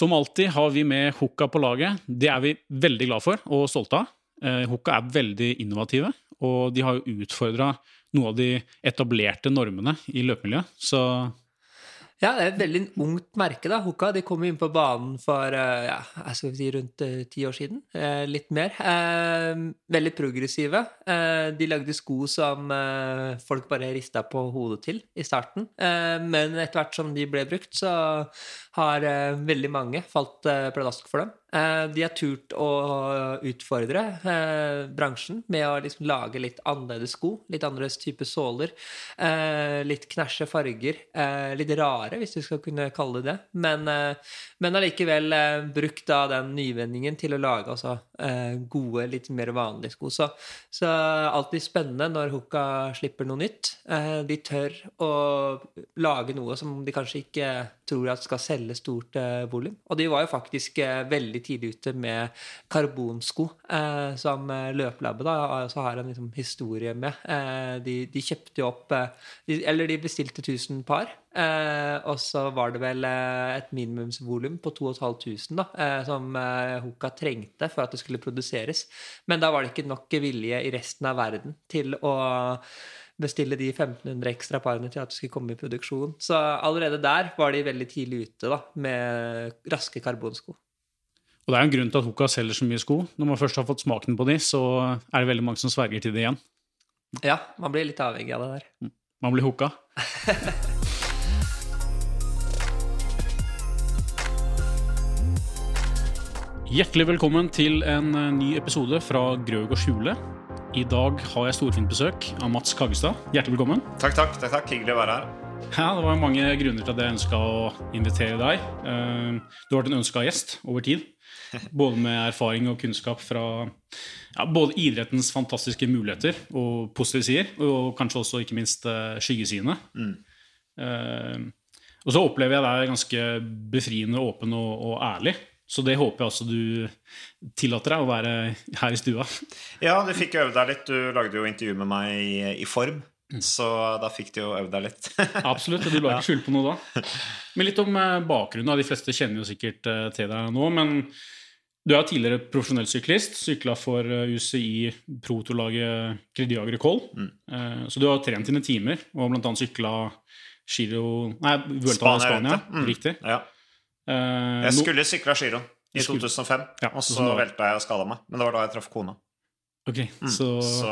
Som alltid har vi med Hukka på laget. Det er vi veldig glad for og stolte av. Eh, Hukka er veldig innovative, og de har jo utfordra noen av de etablerte normene i løpemiljøet. Så Ja, det er et veldig ungt merke, da. Hoka de kom inn på banen for eh, ja, jeg skal si rundt eh, ti år siden. Litt mer. Veldig progressive. De lagde sko som folk bare rista på hodet til i starten. Men etter hvert som de ble brukt, så har eh, veldig mange falt eh, pladask for dem. Eh, de har turt å utfordre eh, bransjen med å liksom lage litt annerledes sko. Litt annerledes type såler. Eh, litt knæsje farger. Eh, litt rare, hvis du skal kunne kalle det det. Men, men allikevel brukt da den nyvendingen til å lage altså, gode, litt mer vanlige sko. Så, så alltid spennende når Hoka slipper noe nytt. De tør å lage noe som de kanskje ikke tror at skal selge stort eh, volum. Og de var jo faktisk eh, veldig tidlig ute med karbonsko, eh, som eh, Løplabbet da også har en liksom, historie med. Eh, de, de kjøpte jo opp eh, de, Eller de bestilte 1000 par. Eh, og så var det vel eh, et minimumsvolum på 2500 da, eh, som eh, Hoka trengte for at det skulle produseres. Men da var det ikke nok vilje i resten av verden til å bestille de 1500 ekstra parene til at det skulle komme i produksjon. Så allerede der var de veldig tidlig ute da, med raske karbonsko. Og det er en grunn til at Hoka selger så mye sko. Når man først har fått smaken på de, så er det veldig mange som sverger til det igjen. Ja, man blir litt avhengig av det der. Man blir hooka. Hjertelig velkommen til en eh, ny episode fra Grøg og skjule. I dag har jeg storfint besøk av Mats Kaggestad. Hjertelig velkommen. Takk, takk. takk, takk. Hyggelig å være her. Ja, Det var mange grunner til at jeg ønska å invitere deg. Eh, Du har vært en ønska gjest over tid. Både med erfaring og kunnskap fra ja, både idrettens fantastiske muligheter og positive sider, og kanskje også ikke minst eh, skyggesidene. Mm. og så opplever jeg deg ganske befriende, åpen og, og ærlig. Så det håper jeg også du tillater deg å være her i stua. Ja, du fikk øve deg litt. Du lagde jo intervju med meg i, i form, så da fikk du jo øve deg litt. Absolutt, og du la ikke skjul på noe da. Men litt om eh, bakgrunnen. De fleste kjenner jo sikkert eh, til deg nå. Men du er tidligere profesjonell syklist. Sykla for eh, UCI Proto-laget Crédit Agricole. Eh, Så du har trent dine timer og annet sykla Giro Nei, Vuelta Spania Spania. Mm. Riktig. Ja. Eh, Jeg skulle sykla giroen i 2005, Ja, og så velta jeg og skada meg. Men det var da jeg traff kona. Ok, så, Så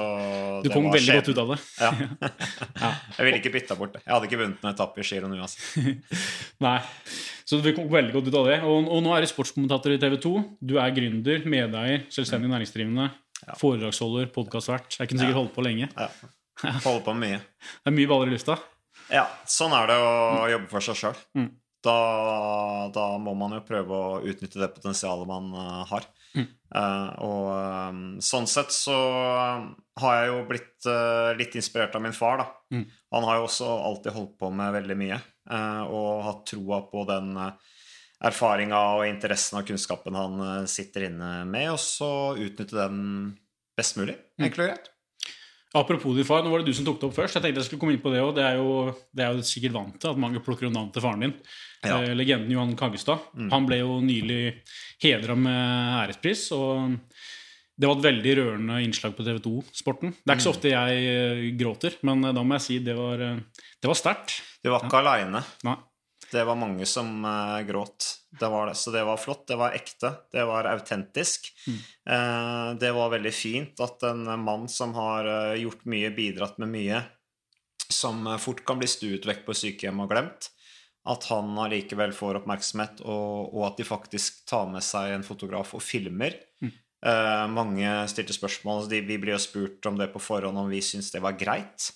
du kom veldig veldig godt ut av det. Ja. Jeg ville ikke bytta bort det. Jeg hadde ikke vunnet en etappe i giroen uansett. Nei, så du kom veldig godt ut av det. Og, og nå er du sportskommentator i TV 2. Du er gründer, medeier, selvstendig næringsdrivende, foredragsholder, podkastvert. Jeg kunne sikkert holdt på lenge. Ja. Holder på med mye. Det er mye baller i lufta. Ja, sånn er det å jobbe for seg sjøl. Mm. Da, da må man jo prøve å utnytte det potensialet man eh, har. Uh, og um, sånn sett så har jeg jo blitt uh, litt inspirert av min far, da. Mm. Han har jo også alltid holdt på med veldig mye, uh, og hatt troa på den erfaringa og interessen og kunnskapen han sitter inne med, og så utnytte den best mulig, Mm. enkelt og greit. Apropos din far, nå var det du som tok det opp først. Jeg tenkte jeg skulle komme inn på Det også. Det det er jo sikkert vant til at mange plukker opp navnet til faren din. Ja. Eh, legenden Johan Kaggestad. Han ble jo nylig hedra med ærespris. og det var et veldig rørende innslag på TV 2-sporten. Det er ikke så ofte jeg eh, gråter, men eh, da må jeg si det var, det var sterkt. Du var ikke aleine. Det var mange som uh, gråt. Det var det. Så det var flott. Det var ekte. Det var autentisk. Eh, det var veldig fint at en mann som har uh, gjort mye, bidratt med mye, som fort kan bli stuet vekk på sykehjem og glemt, at han allikevel får oppmerksomhet, og, og at de faktisk tar med seg en fotograf og filmer. Eh, mange stilte spørsmål. De, vi ble jo spurt om det på forhånd, om vi syntes det var greit.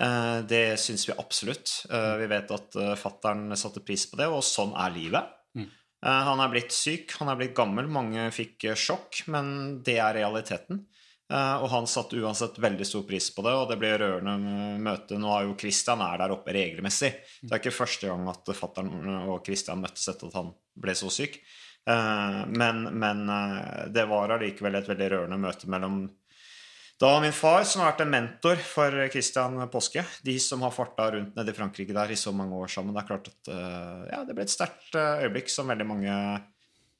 Eh, Det syns vi absolutt. Eh, Vi vet at uh, fattern satte pris på det, og sånn er livet. Mm. Eh, Han er blitt syk, han er blitt gammel, mange fikk eh, sjokk, men det er realiteten. Eh, Og han satte uansett veldig stor pris på det, og det ble rørende eh, møte. Nå er jo Christian er der oppe regelmessig. Det er ikke første gang at fattern og Christian møttes etter at han ble så syk. Eh, Men, men eh, det var allikevel et veldig rørende møte mellom da min far, som har vært en mentor for Christian Påske, de som har farta rundt nede i Frankrike der i så mange år sammen, det er klart at eh, ja, det ble et sterkt eh, øyeblikk som veldig mange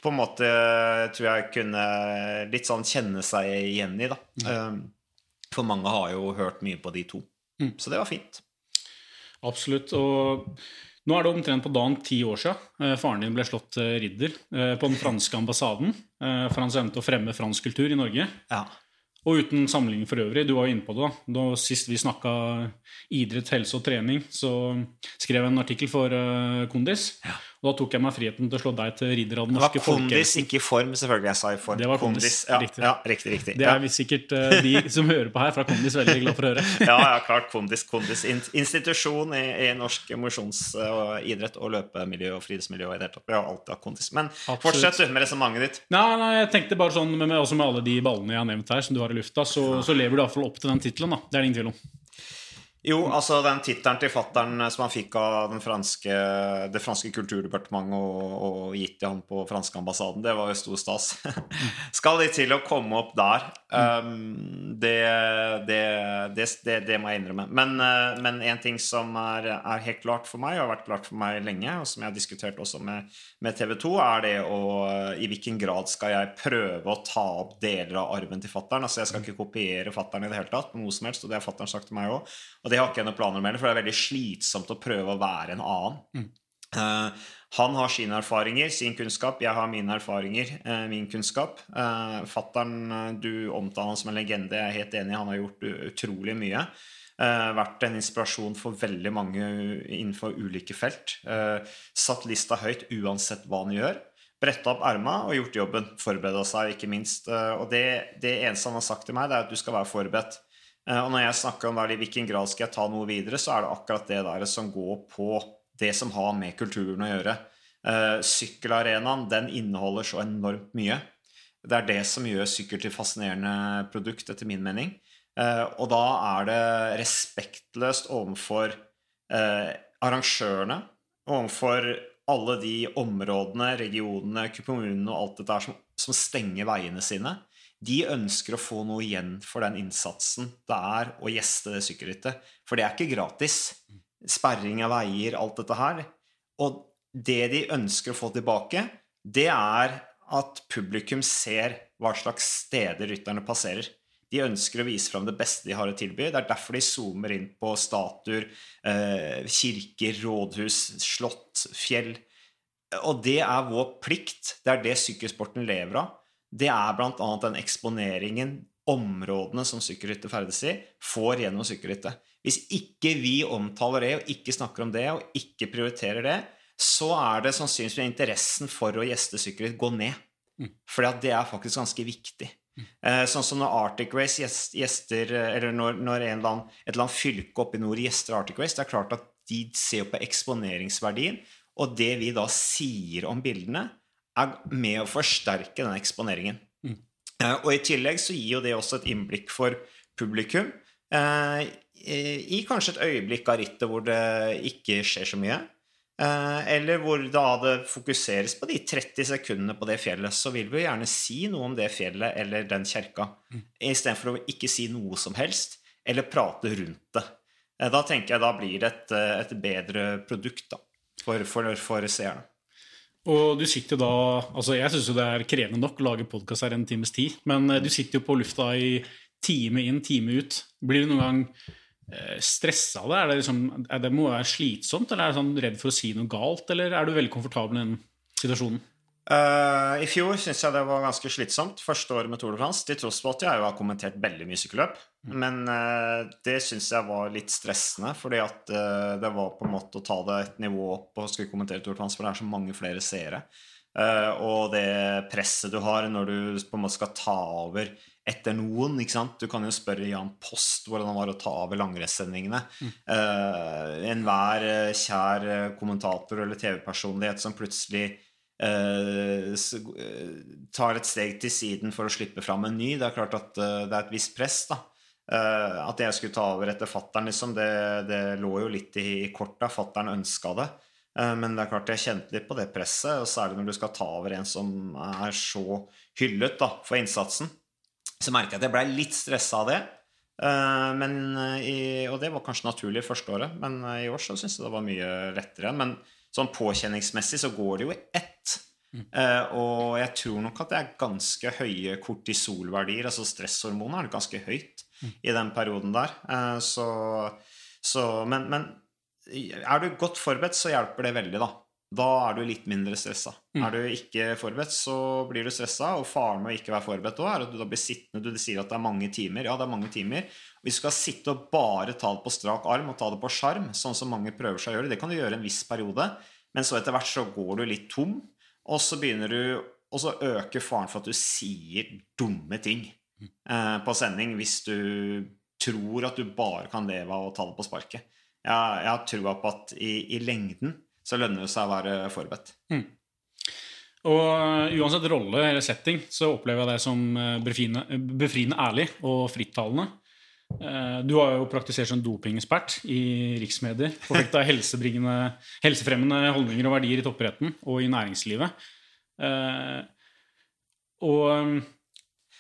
på en måte tror jeg kunne litt sånn kjenne seg igjen i, da. Mm. For mange har jo hørt mye på de to. Så det var fint. Absolutt. Og nå er det omtrent på dagen ti år siden eh, faren din ble slått eh, ridder eh, på den franske ambassaden eh, for hans evne til å fremme fransk kultur i Norge. Ja. Og uten sammenligning for øvrig, du var jo inne på det da. da sist vi snakka idrett, helse og trening, så skrev jeg en artikkel for eh, Kondis. Og da tok jeg meg friheten til å slå deg til ridder av den Det var kondis, ikke form, selvfølgelig. Jeg sa i form. Det var kondis, Ja, riktig. Ja, riktig, riktig. Det er sikkert uh, de som hører på her fra Kondis, veldig glad for å høre. ja, ja, klart. Kondis. Kondis. In- Institusjon i, i norsk mosjonsidrett og og løpemiljø og friluftsmiljø tatt. Vi har alltid hatt kondis. Men Absolutt. fortsett med resonnementet ditt. Nei, nei, jeg tenkte bare sånn, med, med, også med alle de ballene jeg har nevnt her, som du har i lufta, så, så lever du iallfall opp til den tittelen. Det er det ingen tvil om. Jo, altså den tittelen til fattern som han fikk av den franske, det franske kulturdepartementet og, og gitt til ham på franske ambassaden, det var jo stor stas. Skal de til å komme opp der? Um, det, det, det, det, må jeg innrømme. Men, uh, men en ting som er, er helt klart for meg, og har vært klart for meg lenge, og som jeg har diskutert også med, med TV 2, er det å I hvilken grad skal jeg prøve å ta opp deler av arven til fattern? Altså, jeg skal ikke kopiere fattern i det hele tatt, på noe som helst, og det har fattern sagt til meg òg. Det har ikke jeg noen planer med, for det er veldig slitsomt å prøve å være en annen. Eh, han har sine erfaringer, sin kunnskap. Jeg har mine erfaringer, uh, min kunnskap. Uh, Fattern, du omtaler han som en legende. Jeg er helt enig, han har gjort utrolig mye. Uh, vært en inspirasjon for veldig mange innenfor ulike felt. Satt lista høyt uansett hva han gjør. Bretta opp erma og gjort jobben. Forbereda seg, ikke minst. Og det, det eneste han har sagt til meg, det er at du skal være forberedt. Eh, Og når jeg snakker om i hvilken grad skal jeg ta noe videre, så er det akkurat det der som går på det som har med kulturen å gjøre. Eh, Sykkelarenaen den inneholder så enormt mye. Det er det som gjør sykkel til fascinerende produkt, etter min mening. Eh, og da er det respektløst overfor arrangørene, overfor alle de områdene, regionene, kommunene og alt dette som, som stenger veiene sine. De ønsker å få noe igjen for den innsatsen det er å gjeste det sykkelrittet. For det er ikke gratis. Sperring av veier, alt dette her. Og det de ønsker å få tilbake, det er at publikum ser hva slags steder rytterne passerer. De ønsker å vise fram det beste de har å tilby. Det er derfor de zoomer inn på statuer, eh, kirker, rådhus, slott, fjell. Og det er vår plikt. Det er det sykkelsporten lever av. Det er bl.a. den eksponeringen områdene som sykkelrytter ferdes i, får gjennom sykkelryttet. Hvis ikke vi omtaler det, og ikke snakker om det, og ikke prioriterer det, så er det sannsynligvis interessen for å gjeste sykkelritt gå ned. For det er faktisk ganske viktig. Mm. sånn som når Arctic Race gjest- gjester Eller når, når en eller annen, et eller annet fylke oppe i nord gjester Arctic Race, det er klart at de ser på eksponeringsverdien, og det vi da sier om bildene, er med å forsterke den eksponeringen. Eh, Og i tillegg så gir jo det også et innblikk for publikum eh, i kanskje et øyeblikk av rittet hvor det ikke skjer så mye. Eh, Eller hvor da det fokuseres på de 30 sekundene på det fjellet, så vil vi jo gjerne si noe om det fjellet eller den kjerka, istedenfor å ikke si noe som helst, eller prate rundt det. Eh, Da tenker jeg da blir det et, et bedre produkt da, for, for, for seerne. Og du sitter da Altså, jeg syns det er krevende nok å lage podkast her en times tid, men eh, du sitter jo på lufta i time inn, time ut. Blir du noen gang eh, stressa av det? Er det, liksom, er det må være slitsomt, eller er du sånn redd for å si noe galt, eller er du veldig komfortabel i den situasjonen? Eh, I fjor syns jeg det var ganske slitsomt, første året med Tour de France, til tross for at jeg jo har kommentert veldig mye sykkelløp. Men uh, det syns jeg var litt stressende, fordi at uh, det var på en måte å ta det et nivå opp og skulle kommentere Tour de France, for det er så mange flere seere. Og det presset du har når du på en måte skal ta over etter noen. ikke sant? Du kan jo spørre Jan Post hvordan han var å ta over langrennssendingene. Eh, Enhver kjær kommentator eller TV-personlighet som plutselig tar et steg til siden for å slippe fram en ny. Det er klart at eh, det er et visst press, da. Eh, at jeg skulle ta over etter fattern, liksom, det, det lå jo litt i korta. Fattern ønska det. Eh, Men det er klart jeg kjente litt på det presset, og særlig når du skal ta over en som er så hyllet da, for innsatsen. Så merker jeg at jeg ble litt stressa av det. Eh, Men, eh, i, og det var kanskje naturlig første året, men eh, i år så syns jeg det var mye lettere. Men sånn påkjenningsmessig så går det jo i ett. Uh, og jeg tror nok at det er ganske høye kortisolverdier, altså stresshormonet er ganske høyt i den perioden der. Uh, så, så men, men er du godt forberedt, så hjelper det veldig, da. Da er du litt mindre stressa. Mm. Er du ikke forberedt, så blir du stressa. Og faren med å ikke være forberedt også, er at du da blir sittende Du sier at det er mange timer. Ja, det er mange timer. Hvis du skal sitte og bare ta det på strak arm og ta det på sjarm, sånn som mange prøver seg å gjøre, det kan du gjøre en viss periode, men så etter hvert så går du litt tom, og så begynner du Og så øker faren for at du sier dumme ting eh, på sending hvis du tror at du bare kan leve av å ta det på sparket. Jeg, jeg har trua på at i, i lengden så lønner det seg å være forberedt. Og uh, uansett rolle eller setting så opplever jeg deg som uh, befriende, befriende ærlig og frittalende. Uh, Du har jo praktisert som dopingekspert i riksmedier. Forfekta helsefremmende holdninger og verdier i toppidretten og i næringslivet. Og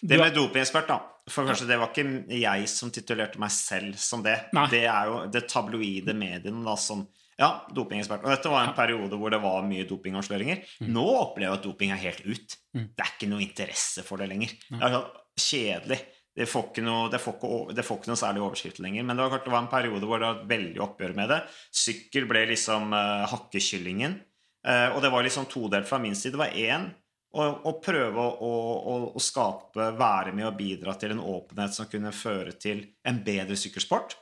Det med dopingekspert, da. For kanskje Det var ikke jeg som titulerte meg selv som det. Nei. Det er jo det tabloide mediene da som Ja, dopingekspert. Og dette var en periode hvor det var mye dopingavsløringer. Nå opplever jeg at doping er helt ut. Mm. Det er ikke noe interesse for det lenger. Det er sånn kjedelig. Det får, ikke noe, det, får ikke, det får ikke noe særlig overskrift lenger. Men det var, klart det var en periode hvor det var et veldig oppgjør med det. Sykkel ble liksom uh, hakkekyllingen. Uh, og det var liksom todelt fra min side. Det var én å, å prøve å, å, å skape, være med og bidra til en åpenhet som kunne føre til en bedre sykkelsport.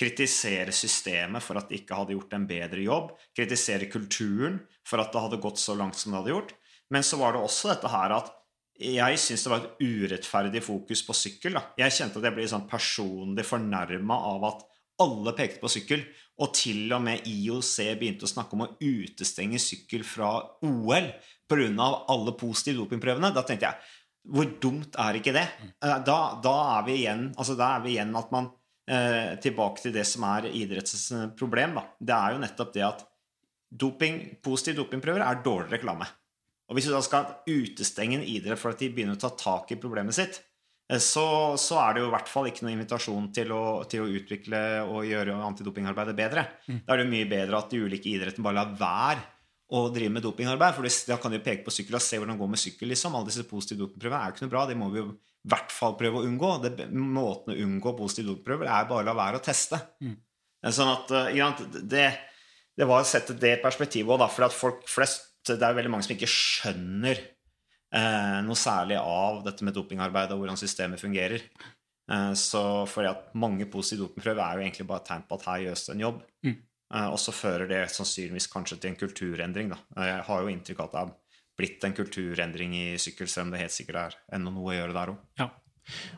Kritisere systemet for at de ikke hadde gjort en bedre jobb. Kritisere kulturen for at det hadde gått så langt som det hadde gjort. Men så var det også dette her at jeg syns det var et urettferdig fokus på sykkel. Da. Jeg kjente at jeg ble sånn personlig fornærma av at alle pekte på sykkel, og til og med IOC begynte å snakke om å utestenge sykkel fra OL pga. alle positive dopingprøvene. Da tenkte jeg hvor dumt er ikke det? Eh, Da, da, er, vi igjen, altså da er vi igjen at man eh, Tilbake til det som er idrettens problem. Da. Det er jo nettopp det at doping, positive dopingprøver er dårlig reklame. Og hvis du da skal utestenge en idrett for at de begynner å ta tak i problemet sitt, eh, så, så er det jo i hvert fall ikke noen invitasjon til å, til å utvikle og gjøre antidopingarbeidet bedre. Da er det jo mye bedre at de ulike idrettene bare lar være å drive med dopingarbeid. For da kan de jo peke på sykkel og se hvordan det går med sykkel. liksom. Alle disse positive dopingprøvene er jo ikke noe bra. Det må vi jo hvert fall prøve å unngå. Det, måten å unngå positive dopprøver er bare å la være å teste. Sånn at eh, det, det var sette det perspektivet òg, for at folk flest Det er veldig mange som ikke skjønner eh, noe særlig av dette med dopingarbeid og hvordan systemet fungerer. Eh, så fordi at mange positive dopingprøver er jo egentlig bare et tegn på at her gjøres det en jobb. Mm. Eh, og så fører det sannsynligvis kanskje til en kulturendring. Da. Jeg har jo inntrykk av at det er blitt en kulturendring i sykkel, selv om det helt sikkert er ennå noe å gjøre der òg. Ja.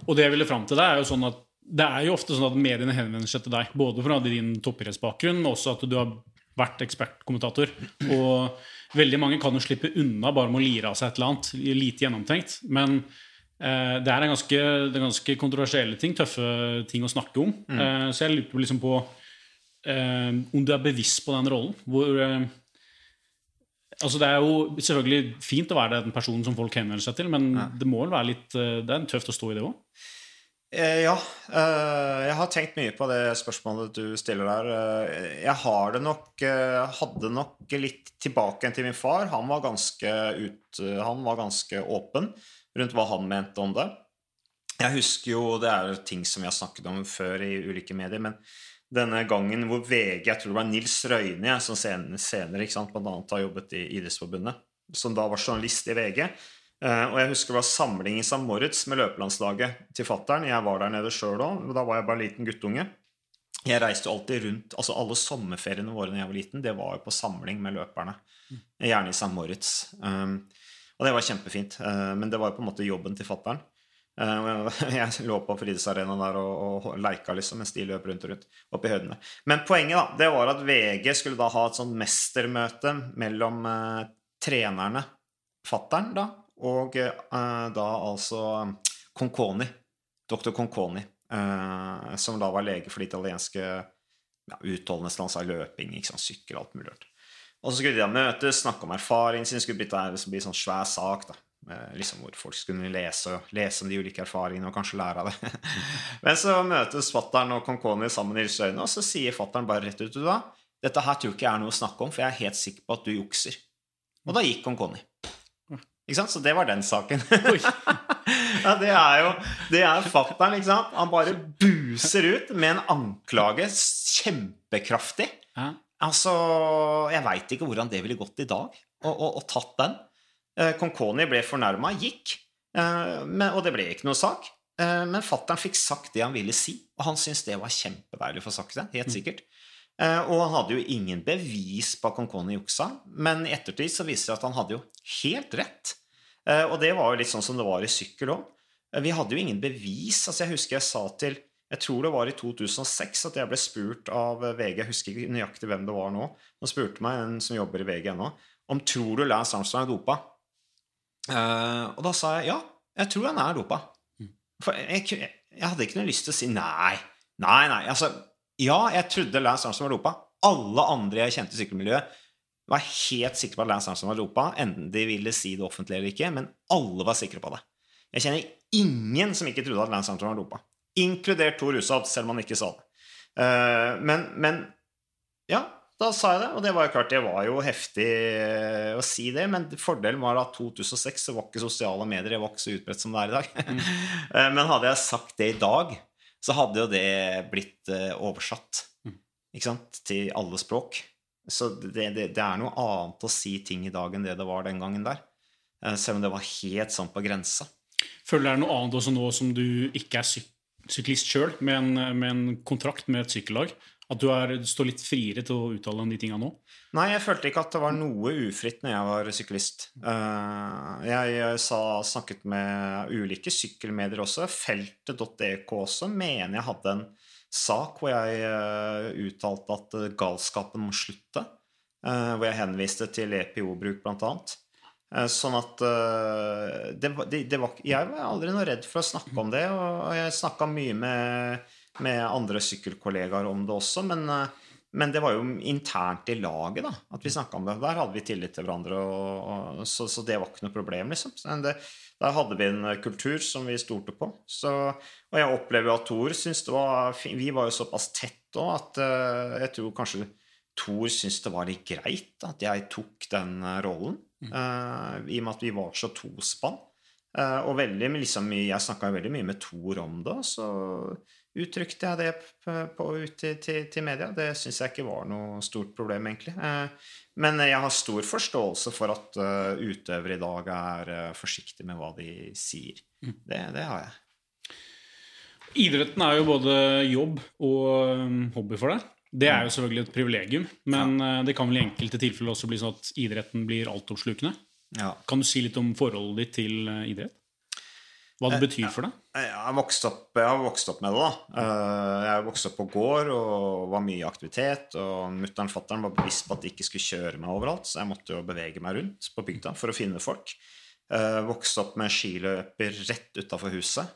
Og det jeg ville fram til deg, er jo sånn at det er jo ofte sånn at mediene henvender seg til deg, både fra din toppidrettsbakgrunn, men også at du har vært ekspertkommentator. Og veldig mange kan jo slippe unna bare med å lire av seg et eller annet, lite gjennomtenkt. Men eh, det er en ganske, det er ganske kontroversielle ting, tøffe ting å snakke om. Eh, så jeg lurte liksom på eh, om du er bevisst på den rollen. Hvor eh, Altså Det er jo selvfølgelig fint å være den personen som folk henvender seg til, men det må vel være litt eh, Det er tøft å stå i det òg? Eh, ja. Eh, jeg har tenkt mye på det spørsmålet du stiller der. Jeg har det nok Hadde nok litt tilbake til min far. Han var ganske, ut, han var ganske åpen rundt hva han mente om det. Jeg husker jo Det er ting som vi har snakket om før i ulike medier, men denne gangen hvor VG Jeg tror det var Nils Røyne ja, som senere, ikke sant, annet har jobbet i Idrettsforbundet, som da var journalist i VG. Eh, og jeg husker det var samling i St. Moritz med løpelandslaget til fattern. Jeg var der nede sjøl òg, da var jeg bare liten guttunge. Jeg reiste jo alltid rundt, altså Alle sommerferiene våre da jeg var liten, det var jo på samling med løperne. Gjerne i St. Moritz. Um, og det var kjempefint. Uh, men det var jo på en måte jobben til fattern. Uh, jeg lå på friidrettsarenaen der og, og leika liksom, mens de løp rundt og rundt oppe i høydene. Men poenget da, det var at VG skulle da ha et sånn mestermøte mellom eh, trenerne, fattern da, og eh, da altså Conconi, doktor Conconi, eh, som da var lege for det italienske ja, utholdenhetslandslaget, løping, ikke sant, sykkel, alt mulig rart. Og så skulle de da møtes, snakke om erfaringen sin, skulle bli, bli sånn svær sak, da. Eh, Liksom hvor folk skulle lese, lese om de ulike erfaringene og kanskje lære av det. Men så møtes fattern og Conconi sammen i Rysøyene, og så sier fattern bare rett ut da, dette her tror ikke jeg er noe å snakke om, for jeg er helt sikker på at du jukser. Og da gikk Conconi. Ikke sant? Så det var den saken. ja, det er jo Det er fatter'n, ikke sant? Han bare buser ut med en anklage kjempekraftig. Altså, Jeg veit ikke hvordan det ville gått i dag, og, og, og tatt den. Eh, Conconi ble fornærma, gikk, eh, og det ble ikke noe sak. Eh, men fattern fikk sagt det han ville si, og han syntes det var kjempedeilig å få sagt det. Helt sikkert. Eh, Og han hadde jo ingen bevis på at Konkoni juksa, men i ettertid så viser det at han hadde jo helt rett. Og det var jo litt sånn som det var i sykkel òg. Vi hadde jo ingen bevis. altså Jeg husker jeg sa til Jeg tror det var i 2006 at jeg ble spurt av VG Jeg husker ikke nøyaktig hvem det var nå. Nå spurte meg en som jobber i VG ennå, om tror du Lance Armstrong er dopa. Eh, og da sa jeg ja, jeg tror han er dopa. For jeg, jeg, jeg hadde ikke noe lyst til å si nei. Nei, nei. Altså, ja, jeg trodde Lance Armstrong var dopa. Alle andre jeg kjente i sykkelmiljøet, var helt sikre på at Lance Armstrong var dopa, enten de ville si det offentlig eller ikke, men alle var sikre på det. Jeg kjenner ingen som ikke trodde at Lance Armstrong var dopa. Inkludert Tor Hushovd, selv om han ikke sa det. Uh, men, men ja, da sa jeg det, og det var jo klart det var jo heftig eh, å si det, men fordelen var at 2006 så var ikke sosiale medier det var ikke så utbredt som det er i dag. Mm. men hadde jeg sagt det i dag, så hadde jo det blitt eh, oversatt ikke sant, til alle språk. Så det, det, det er noe annet å si ting i dag enn det det var den gangen der. Eh, Selv om det var helt sånn på grensa. Føler det er noe annet også nå som du ikke er syk syklist sjøl, med, med en kontrakt med et sykkellag? At du er, står litt friere til å uttale om de tinga nå? Nei, jeg følte ikke at det var noe ufritt når jeg var syklist. Eh, Jeg sa, snakket med ulike sykkelmedier også. Feltet.dk også mener jeg hadde en sak hvor jeg eh, uttalte at eh, galskapen må slutte. eh, Hvor jeg henviste til EPO-bruk, blant annet. Eh, Sånn at eh, det, det, det var, Jeg var aldri noe redd for å snakke om det, og jeg snakka mye med, med andre sykkelkollegaer om det også, men, eh, men det var jo internt i laget da, at vi snakka om det. Der hadde vi tillit til hverandre, og, og, så, så det var ikke noe problem, liksom. Det, der hadde vi en kultur som vi stolte på. Så, og jeg opplever jo at Thor syns det var. Vi var jo såpass tett òg at eh, jeg tror kanskje Thor syntes det var litt greit at jeg tok den rollen, rollen. uh, I og med at vi var så tospann. Eh, og veldig, liksom, jeg snakka veldig mye med Thor om det, så uttrykte jeg det på, på, ut til, til, til media. Det syns jeg ikke var noe stort problem, egentlig. Eh, men jeg har stor forståelse for at eh, utøvere i dag er forsiktige med hva de sier. Det, det har jeg. Idretten er jo både jobb og um, hobby for deg. Det er jo selvfølgelig et privilegium, men uh, det kan vel i enkelte tilfeller også bli sånn at idretten blir altoppslukende. Ja. Kan du si litt om forholdet ditt til uh, idrett? Hva det betyr for deg? Jeg har vokst opp, jeg har vokst opp med det, da. Eh, Jeg har vokst opp på gård og var mye i aktivitet. Og mutter'n og fatter'n var bevisst på at de ikke skulle kjøre meg overalt, så jeg måtte jo bevege meg rundt på bygda for å finne folk. Jeg Vokste opp med skiløper rett utafor huset.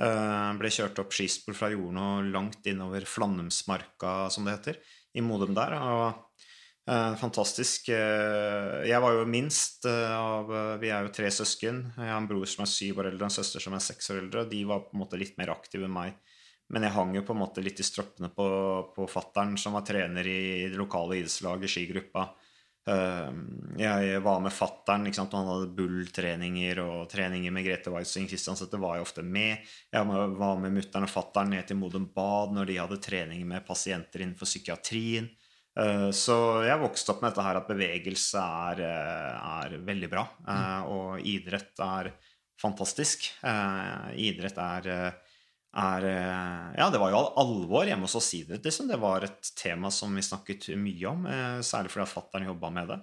Jeg Ble kjørt opp skispor fra jorden og langt innover Flandumsmarka, som det heter, i Modum der. Og eh, fantastisk. Eh, Jeg var jo minst eh, av eh, Vi er jo tre søsken. Jeg har en bror som er syv år eldre, en søster som er seks år eldre. De var på en måte litt mer aktive enn meg. Men jeg hang jo på en måte litt i stroppene på, på fattern, som var trener i det lokale idrettslaget, skigruppa. Eh, Jeg var med fattern. Han hadde bull-treninger og treninger med Grete Weissing Kristiansæter var jeg ofte med. Jeg var med mutter'n og fattern ned til Modum Bad når de hadde treninger med pasienter innenfor psykiatrien. Eh, Så jeg vokste opp med dette her at bevegelse er, eh, er veldig bra. eh, Og idrett er fantastisk. Idrett er, er Ja, det var jo alvor hjemme hos oss idrett, liksom. Det var et tema som vi snakket mye om, særlig fordi at fatter'n jobba med det.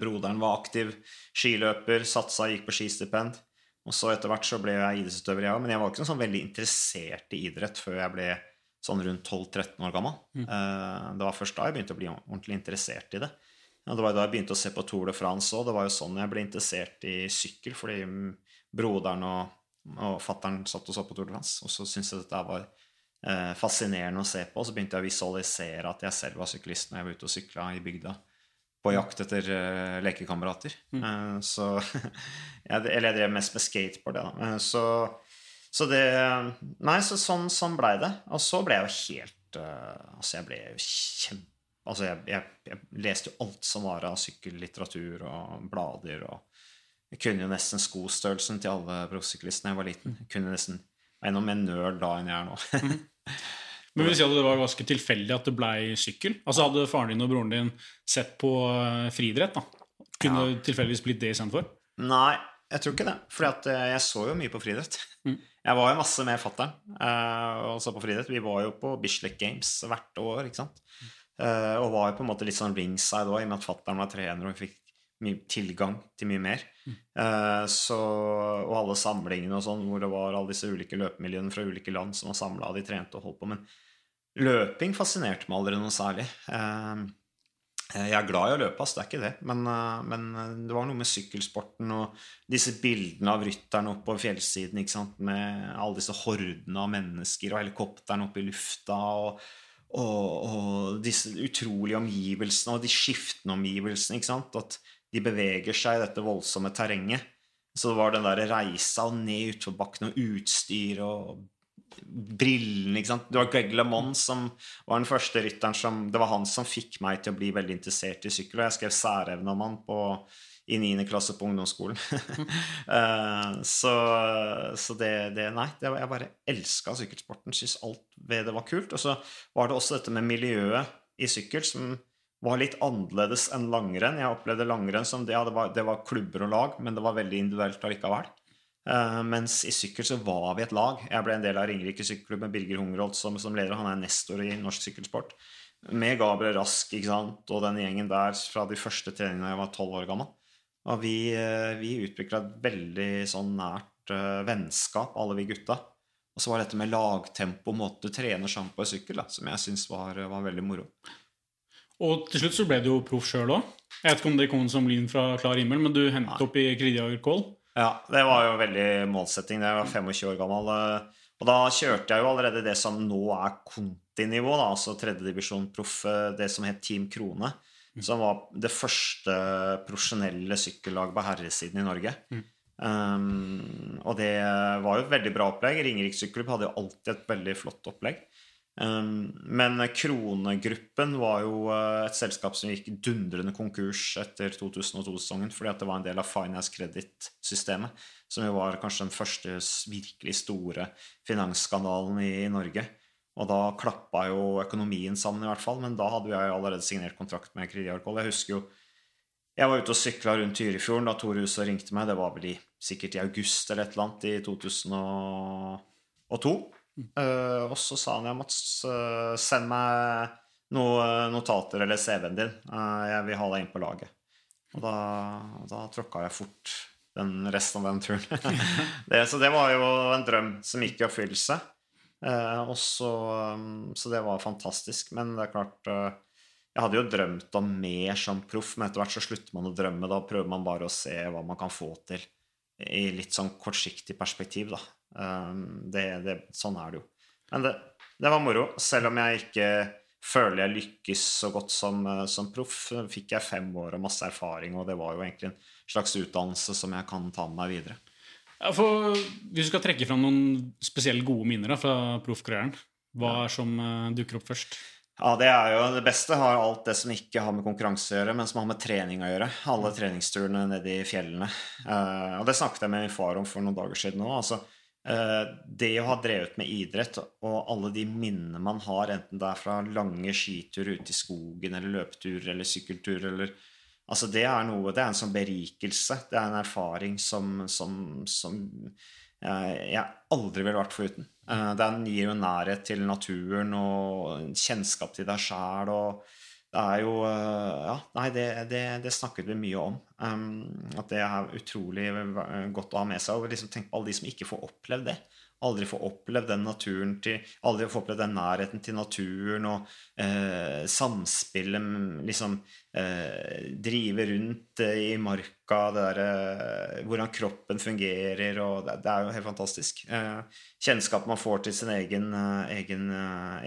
Broderen var aktiv skiløper, satsa, gikk på skistipend. Og så etter hvert så ble jeg idrettsutøver, jeg òg. Men jeg var ikke sånn veldig interessert i idrett før jeg ble sånn rundt 12-13 år gammel. Mm. Det var først da jeg begynte å bli ordentlig interessert i det. Ja, det var da jeg begynte å se på Tour de France òg. Det var jo sånn jeg ble interessert i sykkel, fordi mm, broderen og, og fattern satt og så på Tour de France. Og så syntes jeg dette var eh, fascinerende å se på. Og så begynte jeg å visualisere at jeg selv var syklist når jeg var ute og sykla i bygda på jakt etter uh, lekekamerater. Eh, så Eller jeg drev mest med skateboard, jeg, da. Uh, så, så det Nei, så sånn, sånn blei det. Og så ble jeg jo helt uh, Altså, jeg ble jo kjempe Altså, jeg, jeg, jeg leste jo alt som var av sykkellitteratur og blader og Jeg kunne jo nesten skostørrelsen til alle proffsyklistene da jeg var liten. Jeg kunne nesten jeg er noe mer nerd da enn jeg er nå. Men vil si at det var ganske tilfeldig at det blei sykkel? Altså Hadde faren din og broren din sett på eh, friidrett, da? Kunne det tilfeldigvis blitt det istedenfor? Nei, jeg tror ikke det. For jeg så jo mye på friidrett. Mm. Jeg var jo masse med fatter'n uh, og så på friidrett. Vi var jo på Bislett Games hvert år, ikke sant. Uh, og var jo på en måte litt sånn ringside òg, i og med at fatter'n var trener og fikk mye tilgang til mye mer. Uh, så, og alle samlingene og sånn, hvor det var alle disse ulike løpemiljøene fra ulike land som var samla, de trente og holdt på. Men løping fascinerte meg aldri noe særlig. Uh, jeg er glad i å løpe, ass, det er ikke det. Men, uh, men, det var noe med sykkelsporten og disse bildene av rytterne oppe på fjellsiden ikke sant? med alle disse hordene av mennesker og helikopterne oppe i lufta. og og, og, disse utrolige omgivelsene og de skiftende omgivelsene. ikke sant? At de beveger seg i dette voldsomme terrenget. Så det var den der reisa og ned utforbakken og utstyr og brillene ikke sant? Det var Greg LeMond som var den første rytteren som Det var han som fikk meg til å bli veldig interessert i sykkel, og jeg skrev særevne om han på, i 9. klasse på ungdomsskolen. uh, så, så det, det, Nei, det, jeg bare elska sykkelsporten. Syntes alt ved det var kult. Og så var det også dette med miljøet i sykkel som var litt annerledes enn langrenn. Jeg opplevde langrenn som det, ja, det, var, det var klubber og lag, men det var veldig individuelt allikevel. Uh, mens i sykkel så var vi et lag. Jeg ble en del av Ringerike sykkelklubb med Birger Hungerholt som, som, leder. Han er nestor i norsk sykkelsport. Med Gabriel Rask ikke sant? og den gjengen der fra de første treningene jeg var tolv år gammel. Og vi, uh, vi utvikla et veldig sånn nært uh, vennskap, alle vi gutta. Og så var dette med lagtempo, måte du trener sammen på sykkel, da, som jeg syns var, var veldig moro. Og til slutt så ble du jo proff sjøl òg. Jeg vet ikke om det kom som lyn fra klar himmel, men du hentet opp i Kridiager Kål. Ja, det var jo veldig målsetting. Jeg var 25 år gammel. Og da kjørte jeg jo allerede det som nå er kontinivå, da, altså tredjedivisjon proff, det som het Team Krone. Som var det første profesjonelle sykkellaget på herresiden i Norge. Mm. Um, og det var jo et veldig bra opplegg. Ringerikssykkelklubb hadde jo alltid et veldig flott opplegg. Um, men Kronegruppen var jo uh, et selskap som gikk dundrende konkurs etter 2002-sesongen fordi at det var en del av Finance Credit-systemet, som jo var kanskje den første virkelig store finansskandalen i, Norge. Og da klappa jo økonomien sammen, i hvert fall. Men da hadde jeg allerede signert kontrakt med Kredi Jeg husker jo jeg var ute og sykla rundt Tyrifjorden da Tor Huset ringte meg. Det var vel i, sikkert i august eller et eller annet i 2002. Uh, og så sa han ja, Mats, uh, send meg noen notater eller CV-en din. Uh, jeg vil ha deg inn på laget. Og da, da tråkka jeg fort den resten av den turen. det, så det var jo en drøm som gikk i oppfyllelse. og så, um, så det var fantastisk. Men det er klart Jeg hadde jo drømt om mer som proff, men etter hvert så slutter man å drømme. Da prøver man bare å se hva man kan få til i litt sånn kortsiktig perspektiv, da. Um, det, det, sånn er det jo. Men det, det, var moro. Selv om jeg ikke føler jeg lykkes så godt som, eh, som proff, fikk jeg fem år og masse erfaring, og det var jo egentlig en slags utdannelse som jeg kan ta med meg videre. Ja, for Hvis du skal trekke fram noen spesielt gode minner da, fra proffkarrieren, hva er som uh, dukker opp først? Ja, Det er jo det beste har alt det som ikke har med konkurranse å gjøre, men som har med trening å gjøre. Alle treningsturene nede i fjellene. Uh, og det snakket jeg med min far om for noen dager siden òg. Altså, Eh, det å ha drevet med idrett og alle de minnene man har, enten det er fra lange skiturer ute i skogen eller løpeturer eller sykkelturer eller Altså, det er noe Det er en sånn berikelse. Det er en erfaring som, som, som jeg aldri ville vært foruten. Den gir jo nærhet til naturen og kjennskap til deg sjæl og det er jo eh, Ja, nei, det, det, det snakket vi mye om. Um, at det er utrolig godt å ha med seg. Og liksom tenk på alle de som ikke får opplevd det. Aldri får opplevd den naturen til Aldri får opplevd den nærheten til naturen og eh, samspillet Liksom eh, drive rundt eh, i marka, det der, eh, hvordan kroppen fungerer, og det, det, er jo helt fantastisk. Eh, kjennskap man får til sin egen, egen,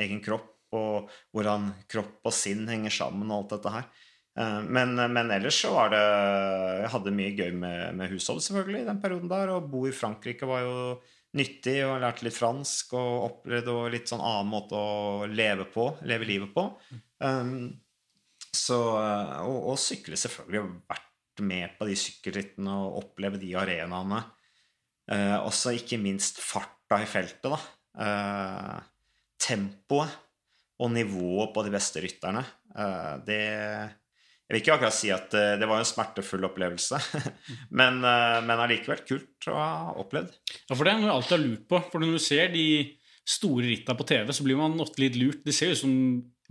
egen kropp og hvordan kropp og sinn henger sammen og alt dette her. Eh, men, men, ellers så var det Jeg hadde mye gøy med, med hushold selvfølgelig i den perioden der. Å bo i Frankrike var jo nyttig, og lærte litt fransk og opplevde litt sånn annen måte å leve på, leve livet på. Um, så, og, og, sykle selvfølgelig vært med på de sykkelrittene og oppleve de arenaene. Uh, også ikke minst farta i feltet, da. Uh, tempoet og nivået på de beste rytterne. Eh, det Jeg vil ikke akkurat si at eh, det var en smertefull opplevelse, men, eh, men allikevel kult å ha opplevd. Ja, for det er noe jeg alltid har lurt på. For når du ser de store rittene på TV, så blir man ofte litt lurt. Det ser ut som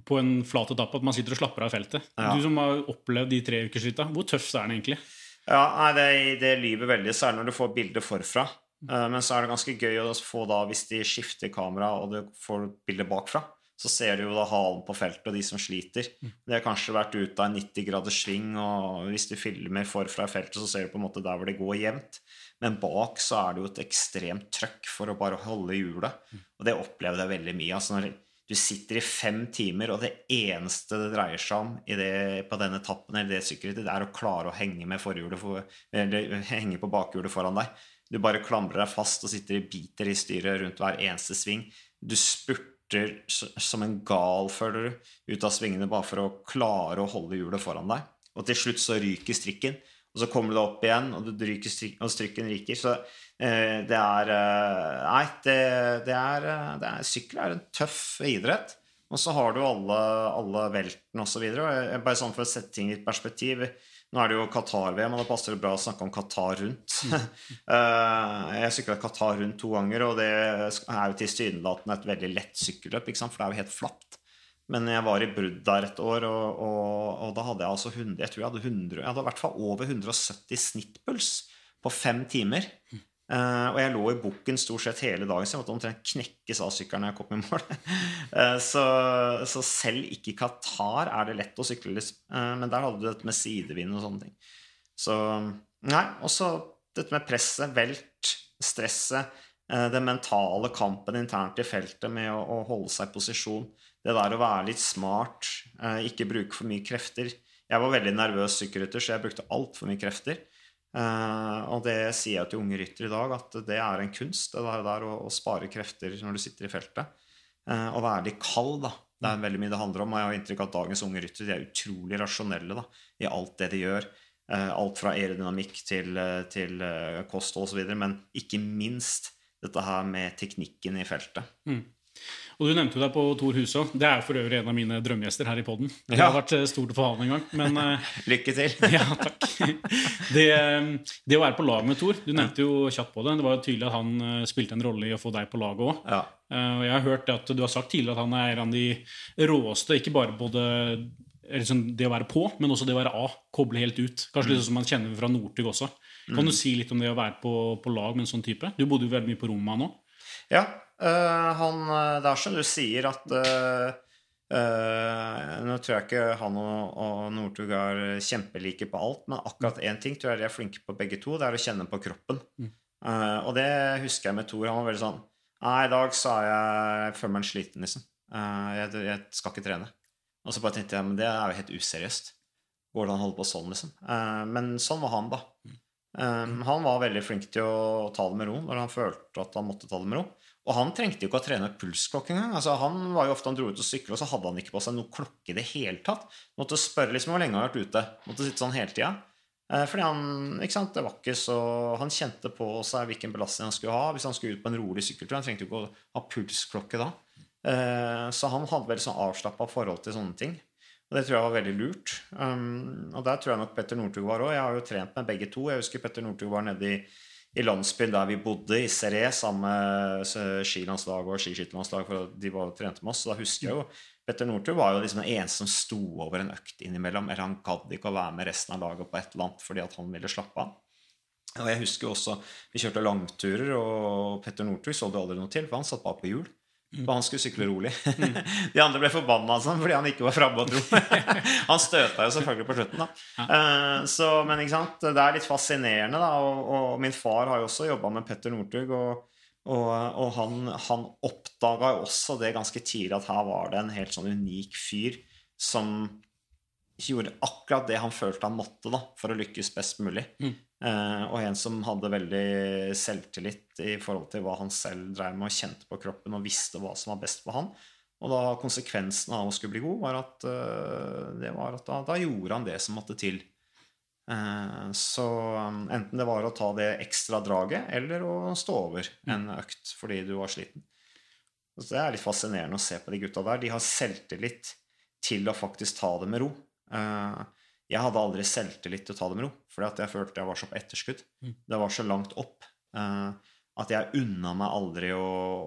på en flat etappe at man sitter og slapper av i feltet. Ja. Du som har opplevd de tre ukersritta, hvor tøft er den egentlig? Ja, nei, det, det lyver veldig, særlig når du får bildet forfra. Men så er det ganske gøy å få da, hvis de skifter kamera og du får bildet bakfra, så ser du jo da halen på feltet og de som sliter. Det har kanskje vært ute av en 90 graders sving, og hvis du filmer forfra i feltet, så ser du på en måte der hvor det går jevnt. Men bak så er det jo et ekstremt trøkk for å bare holde hjulet. Og det opplevde jeg veldig mye. altså når du sitter i fem timer, og det eneste det dreier seg om i det, på den etappen eller det sykkelrittet, det er å klare å henge med for, eller henge på bakhjulet foran deg. Du bare klamrer deg fast og sitter i biter i styret rundt hver eneste sving. Du spurter s- som en gal, føler du, ut av svingene bare for å klare å holde hjulet foran deg. Og til slutt så ryker strikken, og så kommer du opp igjen, og, strik, og strikken ryker. Så eh, det er eh, Nei, det, det, er, eh, det er Sykkel er en tøff idrett. Og så har du alle, alle veltene osv. Bare sånn for å sette ting i perspektiv. Nå er det jo Qatar-VM, og da passer det bra å snakke om Qatar rundt. Eh, jeg sykla Qatar rundt to ganger, og det er jo tilsynelatende et veldig lett sykkelløp, for det er jo helt flatt. Men jeg var i brudd der et år, og, og, og da hadde jeg altså 100, jeg tror jeg hadde 100, jeg hadde i hvert fall over 170 snittpuls på fem timer. Eh, og jeg lå i bukken stort sett hele dagen, så jeg måtte omtrent knekkes av sykkelen når jeg kom i mål. Eh, så, så selv ikke i Qatar er det lett å sykle, liksom. Eh, men der hadde du dette med sidevind og sånne ting. Så Nei, også dette med presset, velt, stresset, den mentale kampen internt i feltet med å, å holde seg i posisjon. Det der å være litt smart, ikke bruke for mye krefter. Jeg var veldig nervøs sykkelrytter, så jeg brukte altfor mye krefter. Eh, og det sier jeg til unge ryttere i dag, at det er en kunst det der, der å, å spare krefter når du sitter i feltet. Eh, og være litt kald, da. Det er veldig mye det handler om. Og jeg har inntrykk av at dagens unge ryttere er utrolig rasjonelle da, i alt det de gjør. Uh, alt fra aerodynamikk til, til kosthold osv. Men ikke minst dette her med teknikken i feltet. Og du nevnte jo deg på Tor Huså. Det er for øvrig en av mine drømmegjester her i poden. Det har vært eh, stort å få ha han en gang. Men eh, Lykke til! ja, takk. Det, eh, det å være på lag med Tor Du nevnte jo kjapt på det. Det var jo tydelig at han spilte en rolle i å få deg på laget òg. Ja. Jeg har hørt at du har sagt tidligere at han er en av de råeste, ikke bare både liksom det å være på, men også det å være av. Koble helt ut. Kanskje litt sånn som man kjenner fra Northug også. Kan du si litt om det å være på, på lag med en sånn type? Du bodde jo veldig mye på rommet nå. Ja, han, øh, det er som du sier at Uh, Nå tror jeg ikke han og, og Northug er kjempelike på alt, men akkurat én ting tror jeg de er flinke på begge to, det er å kjenne på kroppen. Uh, og det husker jeg med Thor. Han var veldig sånn Nei, i dag så er jeg, jeg føler meg sliten, liksom. Uh, jeg, jeg skal ikke trene. Og så bare tenkte jeg men det er jo helt useriøst. Hvordan holde på sånn, liksom. Eh, men sånn var han, da. Um, han var veldig flink til å ta det med ro når han følte at han måtte ta det med ro. Og han trengte jo ikke å trene pulsklokke engang. Altså, han var jo ofte han dro ut og sykle, og så hadde han ikke på seg noe klokke i det hele tatt. Måtte spørre liksom hvor lenge han har vært ute. Måtte sitte sånn hele tida. Eh, fordi han ikke sant, det var ikke så, han kjente på seg hvilken belastning han skulle ha hvis han skulle ut på en rolig sykkeltur. Han trengte jo ikke å ha pulsklokke da. Eh, så han hadde veldig sånn avslappa forhold til sånne ting. Og det tror jeg var veldig lurt. Um, og der tror jeg nok Petter Northug var òg. Jeg har jo trent med begge to. Jeg husker Petter Northug var nede i, i landsbyen der vi bodde, i Seré, sammen med skilandslaget skilandslag og skiskytterlandslaget, for de var trente med oss. Så da husker jeg jo Petter Northug var jo liksom den eneste som sto over en økt innimellom. Eller han gadd ikke å være med resten av laget på et eller annet fordi at han ville slappe av. Og jeg husker også Vi kjørte langturer, og Petter Northug så det aldri noe til, for han satt bare på hjul. For han skulle sykle rolig. De andre ble forbanna sånn, fordi han ikke var framme og dro. han støta jo selvfølgelig på slutten, da. Eh, så, men ikke sant? det er litt fascinerende, da. Og, og min far har jo også jobba med Petter Northug. Og, og, og han, han oppdaga jo også det ganske tidlig at her var det en helt sånn unik fyr som gjorde akkurat det han følte han måtte da, for å lykkes best mulig. Eh, og en som hadde veldig selvtillit i forhold til hva han selv drev med og kjente på kroppen og visste hva som var best for han. Og da konsekvensen av å skulle bli god, var at, eh, det var at da, da gjorde han det som måtte til. Eh, så um, enten det var å ta det ekstra draget, eller å stå over en økt fordi du var sliten. Så det er litt fascinerende å se på de gutta der. De har selvtillit til å faktisk ta det med ro. Eh, jeg hadde aldri selvtillit til å ta det med ro, fordi jeg følte jeg var så på etterskudd. Mm. Det var så langt opp uh, at jeg unna meg aldri å,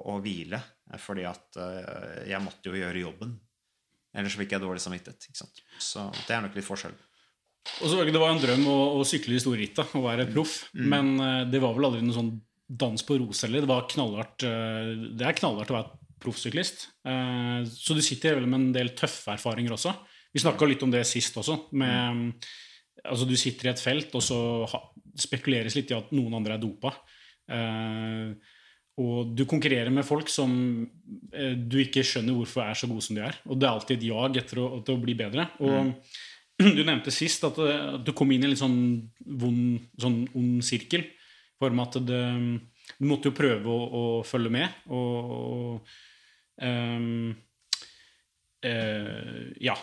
å hvile, fordi at uh, jeg måtte jo gjøre jobben. Ellers fikk jeg dårlig samvittighet. Så det er nok litt forskjell. Og så var Det var en drøm å, å sykle de store ritta og være proff, men uh, det var vel aldri noen sånn dans på roser heller. Det eh, Det er knallhardt å være proffsyklist. Eh, så du sitter vel med en del tøffe erfaringer også. Vi snakka litt om det sist også. Med, altså Du sitter i et felt, og så spekuleres litt i at noen andre er dopa. Eh, og du konkurrerer med folk som eh, du ikke skjønner hvorfor er så gode som de er. Og det er alltid et jag etter å, etter å bli bedre. Og du nevnte sist at, at du kom inn i en litt sånn vond, sånn ond sirkel. For at det, du måtte jo prøve å, å følge med. Og, og um, uh, ja,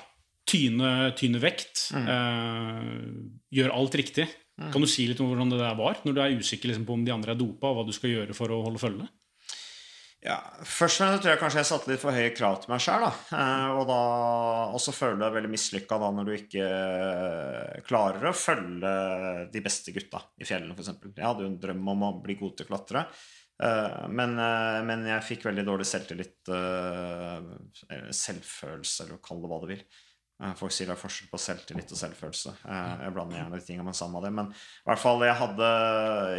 tyne, tyne vekt. Eh, gjør alt riktig. Kan du si litt om hvordan det der var? Når du er usikker liksom, på om de andre er dopa, og hva du skal gjøre for å holde følge? Ja, Først og fremst tror jeg kanskje jeg satte litt for høye krav til meg sjøl. Eh, og, og så føler du deg veldig mislykka da når du ikke klarer å følge de beste gutta i fjellene, f.eks. Jeg hadde jo en drøm om å bli god til å klatre. eh, Men, eh, men jeg fikk veldig dårlig selvtillit, eh, selvfølelse, eller kall det hva du vil. Eh, Folk sier det er forskjell på selvtillit og selvfølelse. Eh, Jeg blander gjerne de tingene, sammen samme det. Men i hvert fall, jeg hadde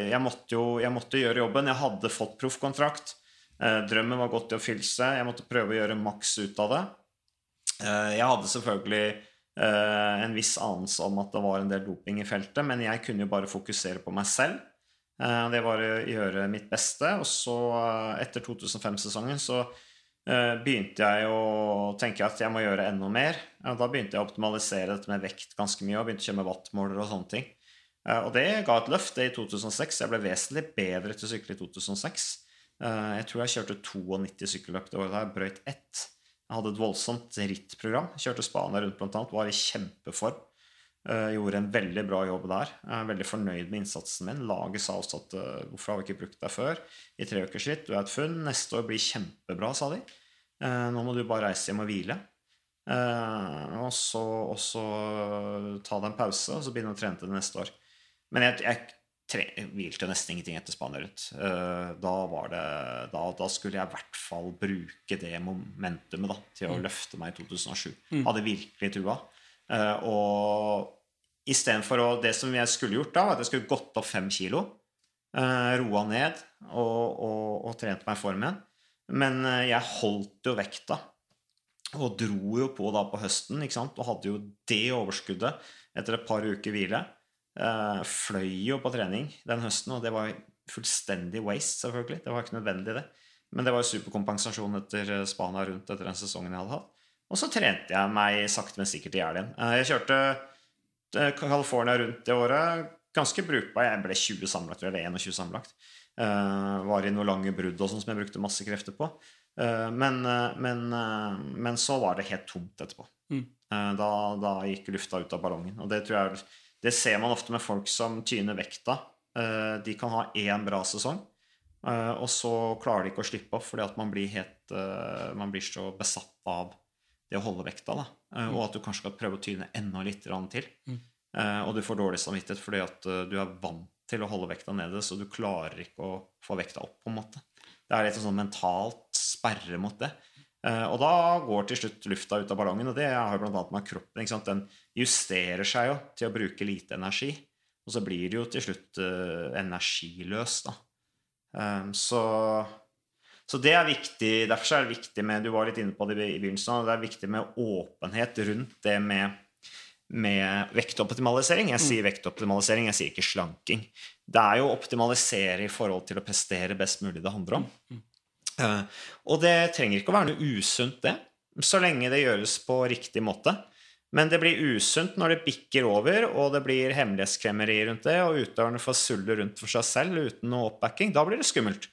Jeg måtte jo jeg måtte gjøre jobben. Jeg hadde fått proffkontrakt. Eh, Drømmen var godt i oppfyllelse. Jeg måtte prøve å gjøre maks ut av det. Jeg hadde selvfølgelig en viss anelse om at det var en del doping i feltet, men jeg kunne jo bare fokusere på meg selv. Det var å gjøre mitt beste. Og så, etter 2005-sesongen, så begynte jeg å tenke at jeg må gjøre enda mer. Og da begynte jeg å optimalisere dette med vekt ganske mye, og begynte å kjøre med wattmåler og sånne ting. Eh, Og det ga et løft i 2006. Jeg ble vesentlig bedre til å sykle i 2006. Eh, Jeg tror jeg kjørte 92 sykkelløp det året der, brøyt ett. Jeg hadde et voldsomt rittprogram. Kjørte Spania rundt blant annet, var i kjempeform. Eh, Gjorde en veldig bra jobb der. Jeg er veldig fornøyd med innsatsen min. Laget sa også at eh, hvorfor har vi ikke brukt deg før? I tre uker sitt, du er et funn. Neste år blir kjempebra, sa de. Eh, Nå må du bare reise hjem og hvile. Og så, og så ta deg en pause, og så begynne å trene til det neste år. Men jeg, jeg tre, hvilte nesten ingenting etter Spania rundt. Da, var det, da, da skulle jeg i hvert fall bruke det momentumet da, til å løfte meg i 2007. Hadde virkelig trua. Eh, Og istedenfor å Det som jeg skulle gjort da, var at jeg skulle gått opp fem kilo. Uh, roa ned og, og, og trent meg i form igjen. Men uh, jeg holdt jo vekta. Og dro jo på da på høsten, ikke sant? og hadde jo det overskuddet etter et par uker hvile. Uh, fløy jo på trening den høsten, og det var fullstendig waste, selvfølgelig. Det var ikke nødvendig, det. Men det var jo superkompensasjon etter Spania rundt etter den sesongen jeg hadde hatt. Og så trente jeg meg sakte, men sikkert i hjel igjen. Eh, Jeg kjørte eh, California rundt det året. Ganske brukbar. Jeg ble 20 sammenlagt, eller 21 sammenlagt. Eh, var i noen lange brudd og sånn som jeg brukte masse krefter på. Men, men, men så var det helt tomt etterpå. Mm. Da, da gikk lufta ut av ballongen. Og det tror jeg Det ser man ofte med folk som tyner vekta. De kan ha én bra sesong, og så klarer de ikke å slippe opp fordi at man blir, helt, man blir så besatt av det å holde vekta. Da. Eh, Og at du kanskje skal prøve å tyne enda litt til. Mm. Eh, Og du får dårlig samvittighet fordi at eh, du er vant til å holde vekta nede, så du klarer ikke å få vekta opp. på en måte. Det er litt sånn mentalt sperre mot det. Og da går til slutt lufta ut av ballongen, og det har bl.a. med kroppen. Den justerer seg jo til å bruke lite energi, og så blir det jo til slutt energiløst, energiløs, da. Så, så det er viktig. Derfor er det viktig med Du var litt inne på det i begynnelsen, og det er viktig med åpenhet rundt det med med vektoptimalisering. Jeg sier vektoptimalisering, jeg sier ikke slanking. Det er jo å optimalisere i forhold til å prestere best mulig det handler om. Eh, og det trenger ikke å være noe usunt, det, så lenge det gjøres på riktig måte. Men det blir usunt når det bikker over, og det blir hemmelighetskremmeri rundt det, og utøverne får sulle rundt for seg selv uten noe oppbacking. Da blir det skummelt.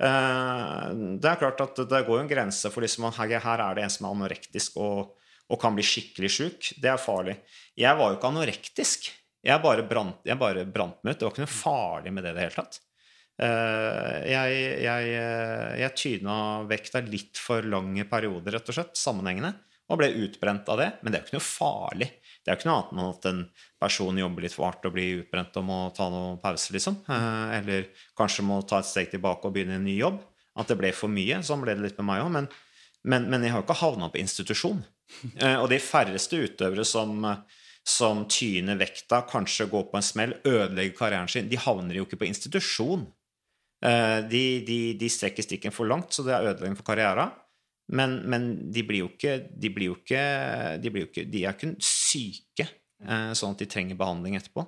Eh, Det er klart at det går jo en grense for liksom her er det en som er anorektisk og, og kan bli skikkelig sjuk. Det er farlig. Jeg var jo ikke anorektisk. Jeg bare brant, jeg bare brant meg ut. Det var ikke noe farlig med det i det hele tatt. Eh, jeg, jeg, eh, jeg tyna vekta litt for lange perioder, rett og slett, sammenhengende, og ble utbrent av det. Men det er jo ikke noe farlig. Det er jo ikke noe annet enn at en person jobber litt for hardt og blir utbrent og må ta noen pause, liksom. Eh, eller kanskje må ta et steg tilbake og begynne en ny jobb. At det ble for mye. Sånn ble det litt med meg òg. Men, men, men, jeg har jo ikke havna på institusjon. Og de færreste utøvere som som tyner vekta, kanskje går på en smell, ødelegger karrieren sin. De havner jo ikke på institusjon. Eh, de, de, de strekker stikken for langt, så det er ødeleggende for karrieren. Men, men, de blir jo ikke De, blir jo ikke, de, blir jo ikke, de er ikke syke, eh, sånn at de trenger behandling etterpå.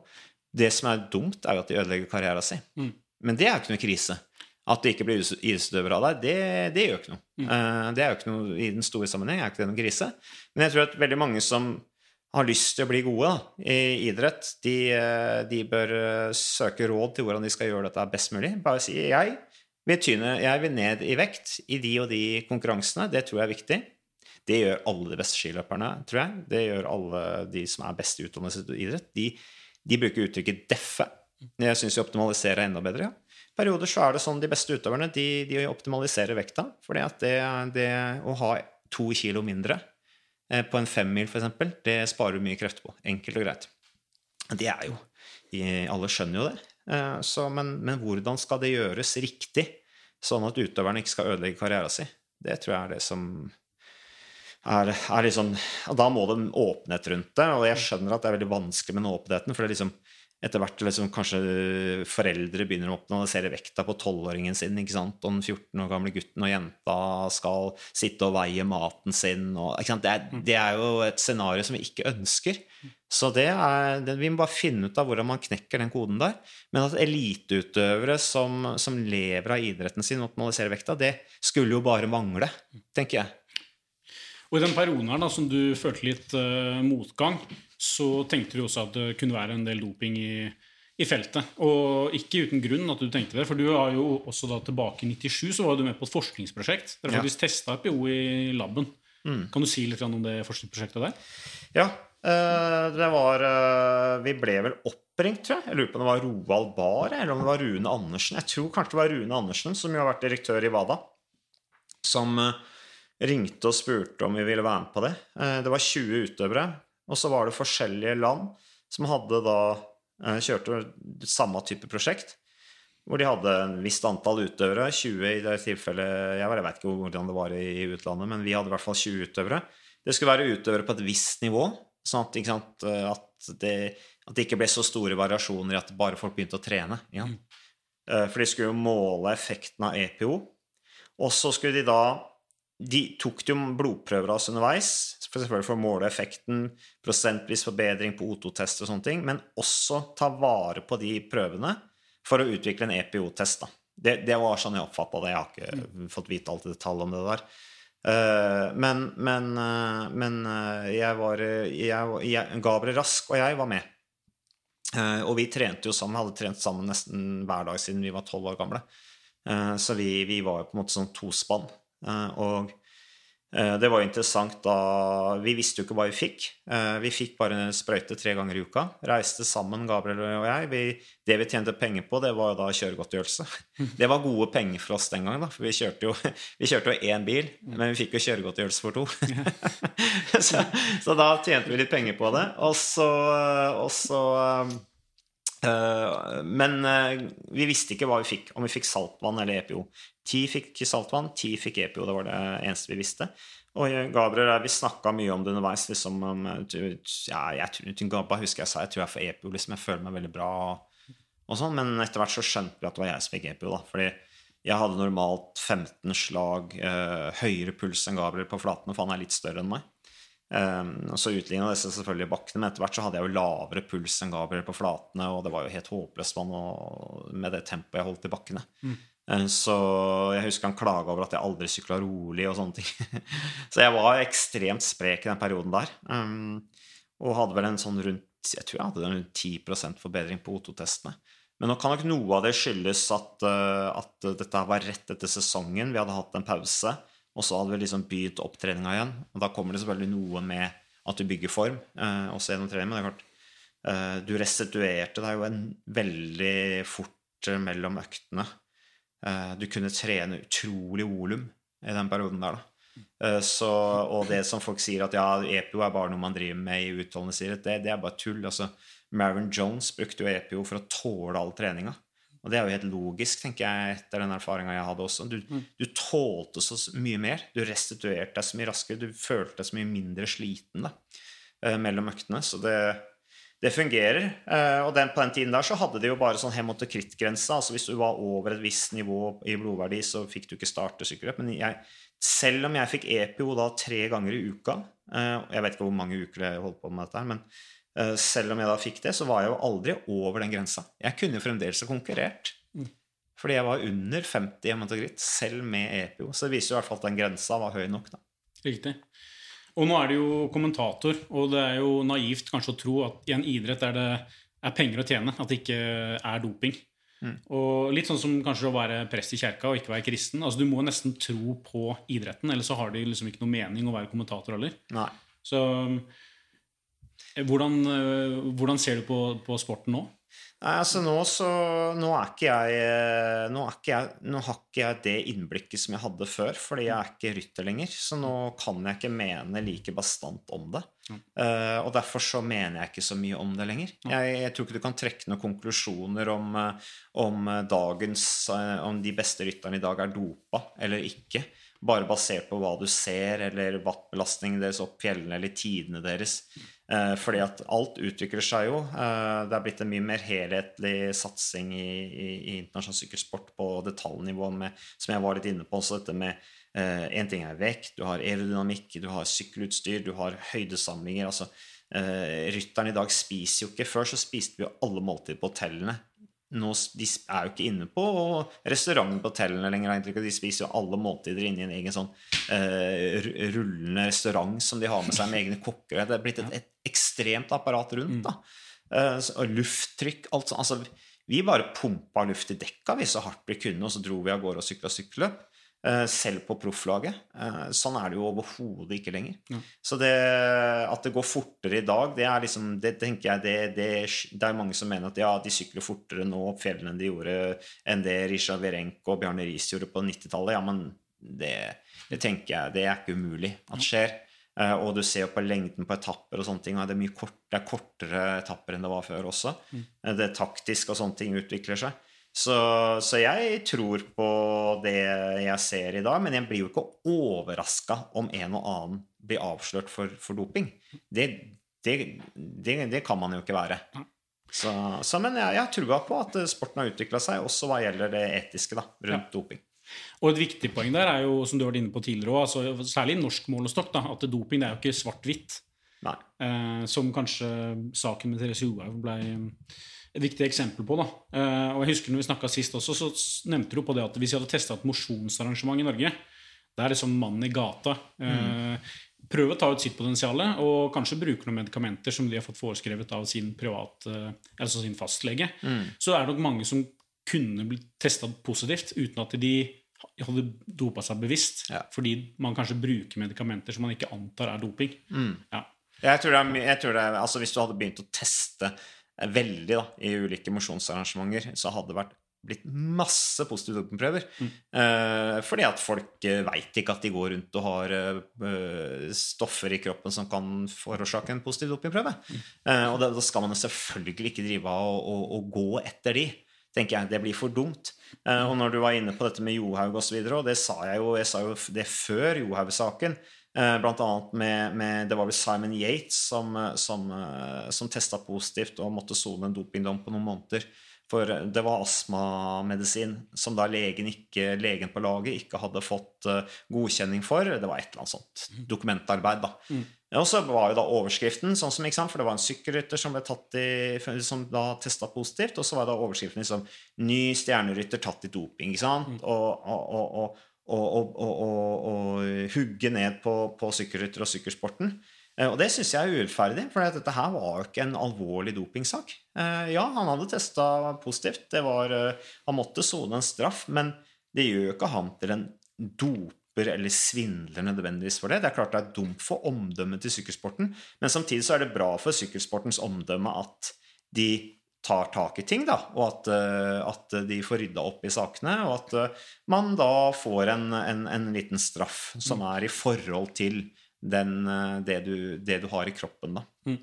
Det som er dumt, er jo at de ødelegger karrieren sin. Mm. Men det er jo ikke noe krise. At det ikke blir idrettsutøver av deg, det, det, gjør ikke noe. Mm. Eh, det er jo ikke noe i den store sammenheng, er ikke det noe krise. Men jeg tror at veldig mange som har lyst til å bli gode da, i idrett, de, eh, de, bør søke råd til hvordan de skal gjøre dette best mulig. Bare si jeg vil, tyne, jeg vil ned i vekt i de og de konkurransene. Det tror jeg er viktig. Det gjør alle de beste skiløperne, tror jeg. Det gjør alle de som er best utdannet i idrett. De, de, bruker uttrykket 'deffe'. Jeg syns vi optimaliserer enda bedre. ja. perioder så er det sånn de beste utøverne de, de optimaliserer vekta. For det, det å ha to kilo mindre Eh, på en femmil, f.eks., det sparer du mye krefter på. Enkelt og greit. Det er jo Alle skjønner jo det. Eh, så, men, men, hvordan skal det gjøres riktig, sånn at utøveren ikke skal ødelegge karrieren sin? Det tror jeg er det som er, er liksom Da må det en åpenhet rundt det. Og jeg skjønner at det er veldig vanskelig med den åpenheten. For det er liksom etter hvert liksom, kanskje foreldre begynner å optimalisere vekta på tolvåringen sin. ikke sant? Og den 14 år gamle gutten og jenta skal sitte og veie maten sin. Og, det, er, mm. det, er, jo et scenario som vi ikke ønsker. Så det er, det, vi må bare finne ut av hvordan man knekker den koden der. Men at eliteutøvere som, som lever av idretten sin, optimaliserer vekta, det skulle jo bare mangle, tenker jeg. Og i den perioden her da, som du følte litt uh, motgang, så tenkte du også at det kunne være en del doping i, i, feltet. Og ikke uten grunn at du tenkte det, for du har jo også da tilbake i 97 så var du med på et forskningsprosjekt. Dere faktisk ja. testa EPO i laben. Mm. Kan du si litt om det forskningsprosjektet der? Ja. Eh, det var eh, Vi ble vel oppringt, tror jeg. Jeg lurer på om det var Roald Bahr eller om det var Rune Andersen. Jeg tror kanskje det var Rune Andersen, som jo har vært direktør i WADA, som ringte og spurte om vi ville være med på det. Det var 20 utøvere og så var det forskjellige land som hadde da eh, kjørte samme type prosjekt. Hvor de hadde en visst antall utøvere. 20 i det tilfellet Jeg vet ikke hvordan det var i utlandet, men vi hadde i hvert fall 20 utøvere. Det skulle være utøvere på et visst nivå, sånn at, sant, at, det, at, det, ikke ble så store variasjoner i at bare folk begynte å trene. Ja. Mm. Eh, for de skulle jo måle effekten av EPO. Og så skulle de da de tok jo blodprøver av oss underveis, selvfølgelig for å måle effekten, prosentvis forbedring på O2-test og sånne ting, men også ta vare på de prøvene for å utvikle en EPO-test. Det, det, var sånn jeg oppfatta det. Jeg har ikke mm. fått vite alt i detalj om det der. Uh, men, men, uh, men uh, jeg var jeg, jeg, Gabriel Rask og jeg var med. og vi trente jo sammen, hadde trent sammen nesten hver dag siden vi var tolv år gamle. så vi, vi var jo på en måte sånn tospann. Eh, og eh, det var jo interessant da Vi visste jo ikke hva vi fikk. Eh, vi fikk bare en sprøyte tre ganger i uka. Reiste sammen, Gabriel og jeg. Vi, det vi tjente penger på, det var jo da kjøregodtgjørelse. Det var gode penger for oss den gangen, da, for vi kjørte jo, vi kjørte jo én bil, men vi fikk jo kjøregodtgjørelse for to. så, så, da tjente vi litt penger på det. Og så, og så men vi visste ikke hva vi fikk, om vi fikk saltvann eller EPO. Ti fikk saltvann, ti fikk EPO. Det var det eneste vi visste. Og Gabriel, vi snakka mye om det underveis. liksom om, ja, jeg Gabba husker jeg sa jeg tror jeg får EPO. liksom Jeg føler meg veldig bra. og sånn, Men etter hvert så skjønte vi at det var jeg som fikk EPO. da, fordi jeg hadde normalt 15 slag eh, høyere puls enn Gabriel på flatene, for han er litt større enn meg. Um, og så utligna disse selvfølgelig bakkene, men etter hvert så hadde jeg jo lavere puls enn Gabriel på flatene, og det var jo helt håpløst med det tempoet jeg holdt i bakkene. Mm. Eh, så jeg husker han klaga over at jeg aldri sykla rolig og sånne ting. Så jeg var ekstremt sprek i den perioden der. Um, og hadde vel en sånn rundt jeg tror jeg hadde en rundt 10 forbedring på O2-testene. Men nå kan nok noe av det skyldes at, uh, at dette var rett etter sesongen. Vi hadde hatt en pause, og så hadde vi liksom begynt opptreninga igjen. Og da kommer det selvfølgelig noe med at du bygger form uh, også gjennom trening. Men det er klart, eh, Du restituerte deg jo en veldig fort eh, mellom øktene. Eh, du kunne trene utrolig volum i den perioden der, da. Eh, Så, og det som folk sier at ja, EPO er bare noe man driver med i utholdende idrett, det, det er bare tull. altså Maron Jones brukte jo EPO for å tåle all treninga. Og det er jo helt logisk, tenker jeg, etter den erfaringa jeg hadde også. Du, du tålte så mye mer. Du restituerte deg så mye raskere. Du følte deg så mye mindre sliten da, eh, mellom øktene. Så det, det fungerer. Eh, Og den, på den tiden der så hadde de jo bare sånn hemotokrittgrense. Altså hvis du var over et visst nivå i blodverdi, så fikk du ikke starte sykkelløp. Men jeg, selv om jeg fikk EPO da tre ganger i uka eh, Jeg vet ikke hvor mange uker jeg holdt på med dette, her, men eh, selv om jeg da fikk det, så var jeg jo aldri over den grensa. Jeg kunne jo fremdeles ha konkurrert. Fordi jeg var under 50 hematokritt, selv med EPO. Så det viser jo i hvert fall at den grensa var høy nok. da. Riktig. Og nå er det jo kommentator, og det er jo naivt kanskje å tro at i en idrett der det er penger å tjene, at det ikke er doping. Og litt sånn som kanskje å være prest i kjerka og ikke være kristen. altså Du må nesten tro på idretten, ellers så har det liksom ikke noe mening å være kommentator heller. Nei. Så eh, hvordan, eh, hvordan ser du på, på sporten nå? Nei, altså nå så Nå er ikke jeg eh, Nå, er ikke jeg, nå har ikke jeg det innblikket som jeg hadde før, fordi jeg er ikke rytter lenger. Så nå kan jeg ikke mene like bastant om det. Uh, og derfor så mener jeg ikke så mye om det lenger. Jeg, jeg tror ikke du kan trekke noen konklusjoner om, eh, om dagens Om de beste rytterne i dag er dopa eller ikke. Bare basert på hva du ser, eller wattbelastningen deres opp fjellene, eller tidene deres. Eh, fordi at alt utvikler seg jo. Eh, det er blitt en mye mer helhetlig satsing i, i, i internasjonal sykkelsport på detaljnivå, med, som jeg var litt inne på. Så dette med Én ting er vekt, du har aerodynamikk, du har sykkelutstyr, du har høydesamlinger. altså eh, Rytteren i dag spiser jo ikke Før så spiste vi alle måltider på hotellene. Nå, de er jo ikke inne på restauranten på hotellene lenger. De spiser jo alle måltider inne i en egen sånn uh, rullende restaurant som de har med seg med egne kokker. Det er blitt et, et ekstremt apparat rundt. da. Uh, så- og lufttrykk alt sånt. Altså, vi bare pumpa luft i dekka vi så hardt vi kunne, og så dro vi av gårde og sykla sykkelløp. Eh, Selv på profflaget. Eh, Sånn er det jo overhodet ikke lenger. Så det, at det går fortere i dag, det er liksom Det tenker jeg det, det, det er mange som mener at ja, de sykler fortere nå opp fjellene enn de gjorde enn det Risha Verenko og Bjarne Riis gjorde på 90-tallet. Ja, men det, det tenker jeg det er ikke umulig at skjer. Eh, Og du ser jo på lengden på etapper og sånne ting, og det er mye kort, det er kortere etapper enn det var før også. Mm. Det taktiske og sånne ting utvikler seg. Så, så jeg tror på det jeg ser i dag, men jeg blir jo ikke overraska om en og annen blir avslørt for, for doping. Det, det, det, det kan man jo ikke være. Så, så men jeg, jeg har trua på at sporten har utvikla seg, også hva gjelder det etiske da, rundt doping. Og et viktig poeng der er jo, som du har vært inne på tidligere også, altså, særlig i norsk målestokk, da, at doping er jo ikke svart-hvitt. Eh, som kanskje saken med Therese Johaug ble et viktig eksempel på. Da. Eh, og jeg husker når vi snakka sist også, så nevnte du på det at hvis vi hadde testa et mosjonsarrangement i Norge, det er liksom mannen i gata Mm. Prøve å ta ut sitt potensial, og kanskje bruke noen medikamenter som de har fått foreskrevet av sin privat, eh, altså sin fastlege. Så er det nok mange som kunne blitt testa positivt uten at de hadde dopa seg bevisst. Ja. Fordi man kanskje bruker medikamenter som man ikke antar er doping. Ja. Jeg tror det er, jeg tror det er altså Hvis du hadde begynt å teste eh, veldig da, i ulike mosjonsarrangementer, så hadde det vært blitt masse positive dopingprøver. Eh, fordi at folk uh, veit ikke at de går rundt og har eh, stoffer i kroppen som kan forårsake en positiv dopingprøve. Eh, og da, da skal man selvfølgelig ikke drive av og, og, og gå etter de. tenker jeg, Det blir for dumt. Eh, og når du var inne på dette med Johaug osv., og, så videre, og det sa jeg jo, jeg sa jo det før Johaug-saken eh, Blant annet med, med Det var vel Simon Yates som, eh, som, eh, som testa positivt og måtte sone en dopingdom på noen måneder. For det var astmamedisin som da legen, ikke, legen på laget ikke hadde fått eh, godkjenning for. Det var et eller annet sånt dokumentarbeid, da. Og så var jo da overskriften sånn som, sant, For det var en sykkelrytter som ble tatt i, som da testa positivt, og så var da overskriften liksom 'Ny stjernerytter tatt i doping'. ikke sant? Og, og, og, og, og, og, og, og, og hugge ned på, på sykkelrytter og sykkelsporten. Eh, Og det syns jeg er urettferdig, for dette her var jo ikke en alvorlig dopingsak. Eh, Ja, han hadde testa positivt, det var, eh, han måtte sone en straff, men det gjør jo ikke han til en doper eller svindler nødvendigvis for det. Det er klart det er dumt for omdømmet til sykkelsporten, men samtidig så er det bra for sykkelsportens omdømme at de tar tak i ting, da, og at, eh, at de får rydda opp i sakene, og at eh, man da får en, en, en liten straff som er i forhold til den, eh, det, du, det, du, har i kroppen, da. Mm.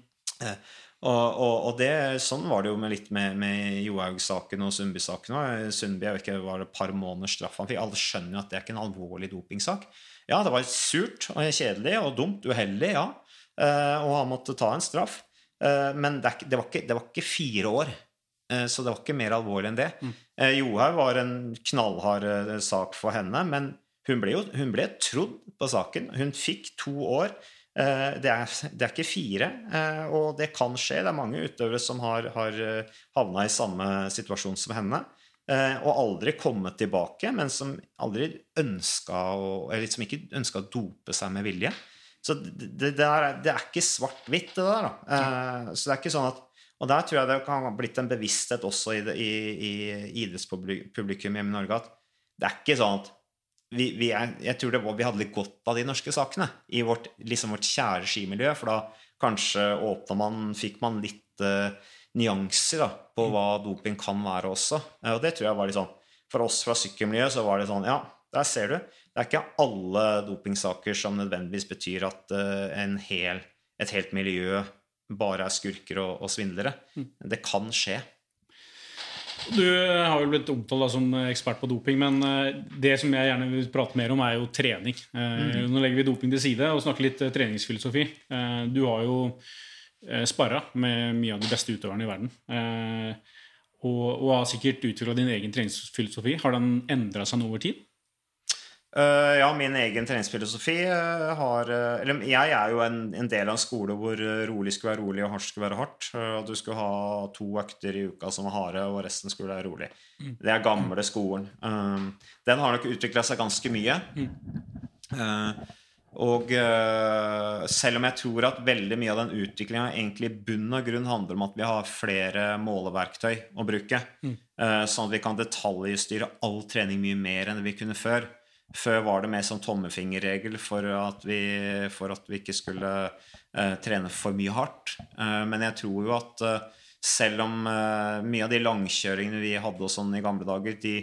Og, og, og det, sånn var det jo med litt med, med Johaug-saken og Sundby-saken. Sundby jeg vet ikke, var det et par måneders straff han fikk. Alle skjønner jo at det er ikke en alvorlig dopingsak. Ja, det var surt og kjedelig og dumt, uheldig, ja. Og han måtte ta en straff. Eh, men det, det, var ikke, det, var ikke, fire år. Eh, så det var ikke mer alvorlig enn det. Mm. Johaug var en knallhard sak for henne, men hun ble jo hun ble trodd på saken. Hun fikk to år. Eh, det er, det er, ikke fire, eh, og det kan skje. Det er mange utøvere som har, har eh, havna i samme situasjon som henne. Og aldri kommet tilbake, men som aldri ønska å, eller som ikke ønska å dope seg med vilje. Så det, det, er, det er, ikke svart-hvitt, det der. Da. Så det er ikke sånn at Og der tror jeg det kan ha blitt en bevissthet også i, i, i idrettspublikum hjemme i Norge at det er ikke sånn at vi, vi, er, jeg tror var, vi hadde litt godt av de norske sakene i vårt, liksom vårt kjære skimiljø. For da kanskje åpna man Fikk man litt uh, nyanser da, på hva doping kan være også. Uh, og det tror jeg var litt sånn For oss fra sykkelmiljøet så var det sånn Ja, der ser du. Det er ikke alle dopingsaker som nødvendigvis betyr at uh, hel, et helt miljø bare er skurker og, og svindlere. Mm. Det kan skje. Du har jo blitt omtalt som ekspert på doping, men eh, det som jeg gjerne vil prate mer om, er jo trening. Mm. Nå legger vi doping til side og snakker litt treningsfilosofi. Du har jo sparra med mye av de beste utøverne i verden. Og, og har sikkert utvikla din egen treningsfilosofi. Har den endra seg noe over tid? Uh, ja, min egen treningsfilosofi uh, har uh, Eller jeg er jo en, en, del av en skole hvor rolig skulle være rolig og hardt skulle være hardt. Og du skulle ha to økter i uka som var harde, og resten skulle være rolig. Mm. Det er gamle skolen. den har nok utvikla seg ganske mye. Mm. og selv om jeg tror at veldig mye av den utviklinga egentlig i bunn og grunn handler om at vi har flere måleverktøy å bruke, mm. sånn at vi kan detaljstyre all trening mye mer enn vi kunne før. Før var det mer som tommefingerregel for at vi, for at vi ikke skulle eh, trene for mye hardt. Eh, men jeg tror jo at eh, selv om eh, mye av de langkjøringene vi hadde og sånn i gamle dager de,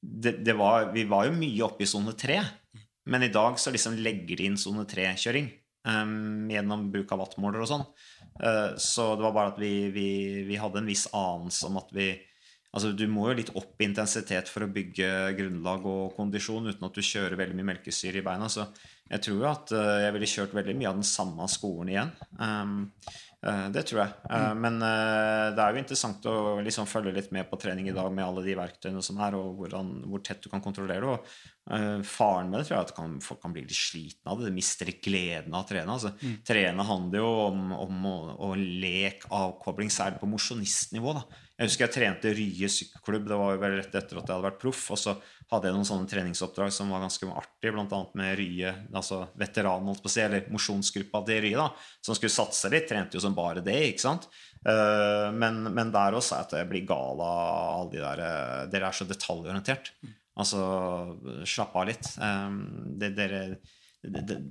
det, det var, Vi var jo mye oppe i sone tre. Men i dag så liksom legger de inn sone tre-kjøring eh, gjennom bruk av wattmåler og sånn. Eh, så det var bare at vi, vi, vi hadde en viss anelse om at vi Altså, du må jo litt opp i intensitet for å bygge grunnlag og kondisjon uten at du kjører veldig mye melkesyre i beina. Så jeg tror jo at uh, jeg ville kjørt veldig mye av den samme skolen igjen. Um, uh, det tror jeg. Uh, men det er jo interessant å liksom følge litt med på trening i dag med alle de verktøyene som er, og hvordan, hvor tett du kan kontrollere det. Og faren med det tror jeg at kan, folk kan bli litt slitne av det. De mister gleden av å trene. Altså, mm. Trene handler jo om, om å, å leke avkobling, særlig på mosjonistnivå. da jeg husker jeg trente Rye sykkelklubb. Det var jo vel rett etter at jeg hadde vært proff. Og så hadde jeg noen sånne treningsoppdrag som var ganske artige, bl.a. med Rye, altså veteranen, holdt på å si, eller mosjonsgruppa til Rye, da, som skulle satse litt. Trente jo som bare det, ikke sant. Eh, men, men der også er at jeg blir gal av alle de der eh, Dere er så detaljorientert. Altså, slapp av litt. Eh, det, dere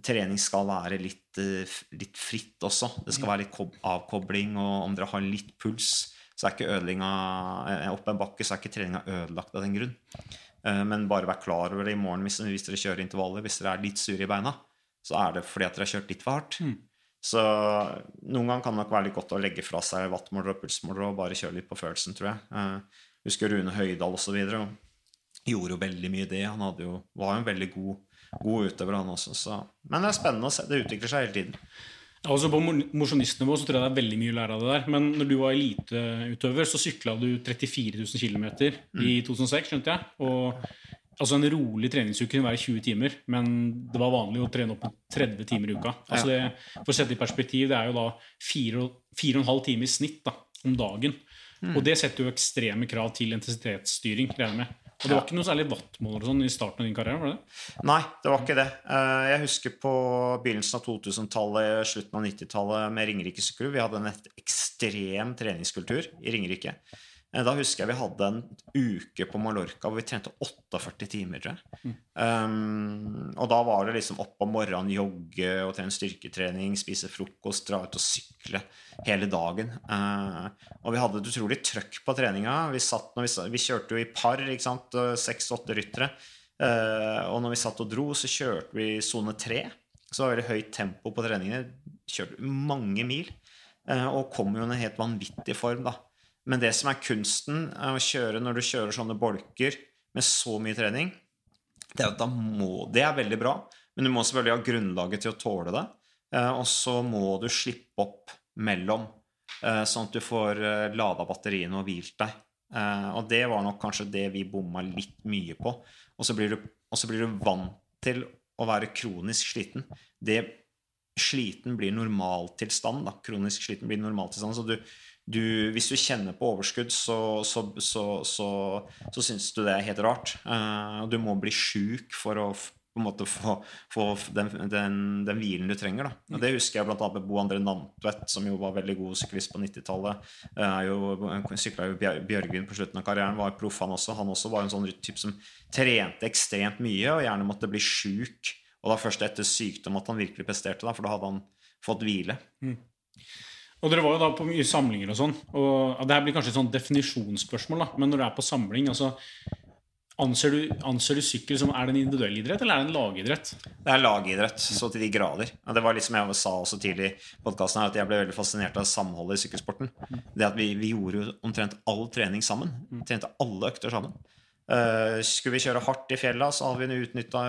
trening skal være litt, litt, fritt også. Det skal være litt avkobling, og om dere har litt puls så er ikke ødelinga eh, opp en bakke, så er ikke treninga ødelagt av den grunn. Eh, men bare vær klar over det i morgen hvis, hvis dere kjører intervaller. Hvis dere er litt sure i beina, så er det fordi at dere har kjørt litt for hardt. Mm. Så noen ganger kan det nok være litt godt å legge fra seg wattmåler og pulsmåler og bare kjøre litt på følelsen, tror jeg. Uh, husker Rune Høydahl osv. Gjorde jo veldig mye det. Han jo, var jo en veldig god, god utøver, han også. Så. Men det er spennende å se. Det utvikler seg hele tiden. Altså På mosjonistnivå så tror jeg det er veldig mye å lære av det der. Men når du var eliteutøver, så sykla du 34 000 km i 2006, skjønte jeg. Og altså En rolig treningsuke kunne være 20 timer, men det var vanlig å trene opp mot 30 timer i uka. Altså det, For å sette i perspektiv, det er jo da 4,5 timer i snitt da, om dagen. Mm. Og det setter jo ekstreme krav til intensitetsstyring, regner jeg med. Og det var ikke noe særlig wattmåler sånn i starten av din karriere? var det? Nei, det var ikke det. Eh, jeg husker på begynnelsen av 2000-tallet, slutten av 90-tallet med Ringerike sykkelklubb. Vi hadde en ekstrem treningskultur i Ringerike. Eh, Da husker jeg vi hadde en uke på Mallorca hvor vi trente 48 timer, tror jeg. Um, og da var det liksom opp om morgenen, jogge og trene styrketrening, spise frokost, dra ut og sykle hele dagen. Uh, og vi hadde et utrolig trøkk på treninga. Vi, satt, når vi, vi kjørte jo i par, sant, seks-åtte ryttere. Uh, og når vi satt og dro, så kjørte vi sone tre. Så det var veldig høyt tempo på treningene. Kjørte mange mil. Uh, og kom jo i en helt vanvittig form, da. Men det som er kunsten å kjøre når du kjører sånne bolker med så mye trening, det er at da må Det er veldig bra, men du må selvfølgelig ha grunnlaget til å tåle det. Eh, og så må du slippe opp mellom, eh, sånn at du får eh, lada batteriene og hvilt deg. Og det var nok kanskje det vi bomma litt mye på. Og så blir blir du vant til å være kronisk sliten. Det sliten blir normaltilstand. Kronisk sliten blir normaltilstand. Så du, du, hvis du kjenner på overskudd, så, så, så, så, syns du det er helt rart. Eh, du må bli sjuk for å på en måte få, få den, den, den hvilen du trenger. Da. Og det husker jeg annet med Bo André Nantvedt, som jo var veldig god syklist på 90-tallet. Sykla jo Bjørgvin på slutten av karrieren, var proff han også. Han også var en sånn type som trente ekstremt mye og gjerne måtte bli sjuk. Og da først etter sykdom at han virkelig presterte, da, for da hadde han fått hvile. Og dere var jo da på mye samlinger og sånn. Og det her blir kanskje et sånn definisjonsspørsmål, da. Men når du er på samling, altså Anser du, anser du sykkel som er det en individuell idrett, eller er det en lagidrett? Det er lagidrett, så til de grader. Det var liksom jeg sa også tidlig i podkasten, at jeg ble veldig fascinert av samholdet i sykkelsporten. Det at vi, vi gjorde jo omtrent all trening sammen. Trente alle økter sammen. Uh, skulle vi kjøre hardt i fjella, så hadde vi utnytta-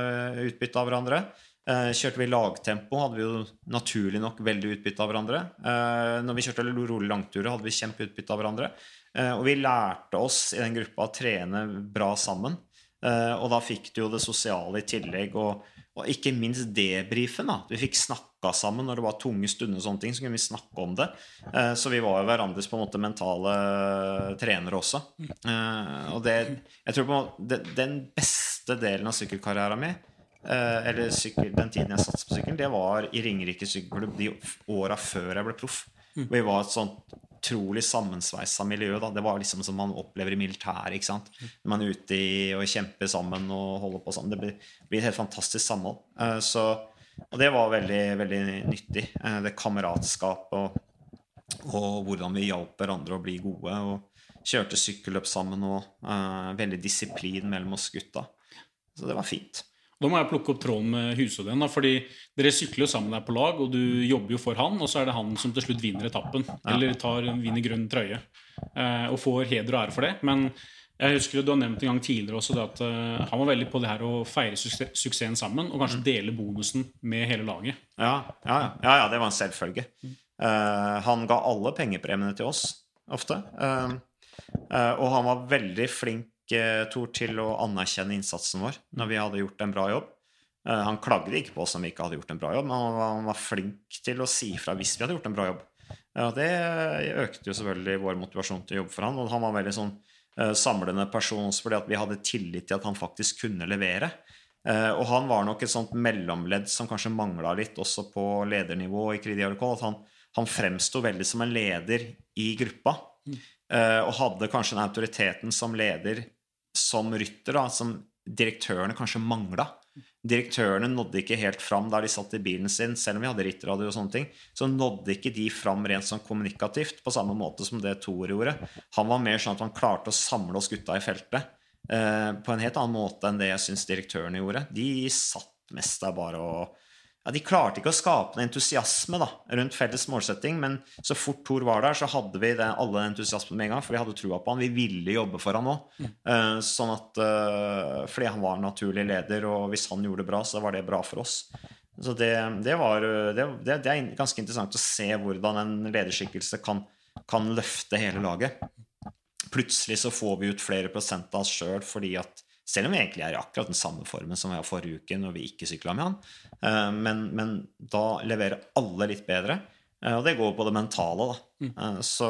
utbytte av hverandre. Eh, kjørte vi lagtempo, hadde vi jo naturlig nok veldig utbytte av hverandre. Eh, når vi kjørte rolig langturer, hadde vi kjempeutbytte av hverandre. Eh, og vi lærte oss i den gruppa å trene bra sammen. Og da fikk du jo det sosiale i tillegg, og, og ikke minst debrifen. da. Vi fikk snakka sammen når det var tunge stunder, og sånne ting, så kunne vi snakke om det. Så vi var jo hverandres på en måte mentale trenere også. Eh, og det, jeg tror på en måte, den beste delen av sykkelkarrieren min, eller sykkel, den tiden jeg satset på sykkel, det var i Ringerike sykkelklubb de åra før jeg ble proff. Vi var et sånt utrolig sammensveisa miljø. Da. Det var liksom som man opplever i militæret. ikke sant? Når man er ute i, og kjemper sammen og holder på sammen. Det blir, blir et helt fantastisk samhold. Eh, så, og det var veldig, veldig nyttig. Eh, det kameratskapet og, og hvordan vi hjalp hverandre å bli gode. Og kjørte sykkelløp sammen og uh, veldig disiplin mellom oss gutta. Så det var fint. Da må jeg plukke opp tråden med huset igjen. fordi Dere sykler jo sammen der på lag, og du jobber jo for han, og så er det han som til slutt vinner etappen. Eller tar, vinner grønn trøye. Eh, og får heder og ære for det. Men jeg husker du har nevnt en gang tidligere også at eh, han var veldig på det her å feire suksess, suksessen sammen, og kanskje dele bonusen med hele laget. Ja, ja, ja, ja, det var en selvfølge. Eh, han ga alle pengepremiene til oss, ofte. Og han var veldig flink, Tor, til å anerkjenne innsatsen vår når vi hadde gjort en bra jobb. Eh, han klagde ikke på oss om vi ikke hadde gjort en bra jobb, men han var, flink til å si fra hvis vi hadde gjort en bra jobb. Det økte jo selvfølgelig vår motivasjon til å jobbe for han, og han var veldig sånn eh, samlende person også fordi vi hadde tillit til at han faktisk kunne levere. Eh, og han var nok et sånt mellomledd som kanskje mangla litt også på ledernivå i Kridi. At han, han fremsto veldig som en leder i gruppa. eh, og hadde kanskje den autoriteten som leder som rytter, da, som direktørene kanskje mangla. Direktørene nådde ikke helt fram der de satt i bilen sin, selv om vi hadde rittradio og sånne ting. Så nådde ikke de fram rent sånn kommunikativt på samme måte som det Thor gjorde. Han var mer sånn at han klarte å samle oss gutta i feltet eh, på en helt annen måte enn det jeg syns direktørene gjorde. De satt mest der bare og ja, De klarte ikke å skape en entusiasme da, rundt felles målsetting, men så fort Thor var der, så hadde vi det, alle entusiasmen med en gang, for vi hadde trua på han. Vi ville jobbe for han òg. Eh, sånn at, eh, fordi han var en naturlig leder, og hvis han gjorde det bra, så var det bra for oss. Så det, det, var, det, det, det er ganske interessant å se hvordan en lederskikkelse kan, kan løfte hele laget. Plutselig så får vi ut flere prosent av oss sjøl fordi at selv om vi egentlig er i akkurat den samme formen som vi var forrige uke når vi ikke sykla med han. Eh, Men, men da leverer alle litt bedre, eh, og det går på det mentale. da. Mm. Så,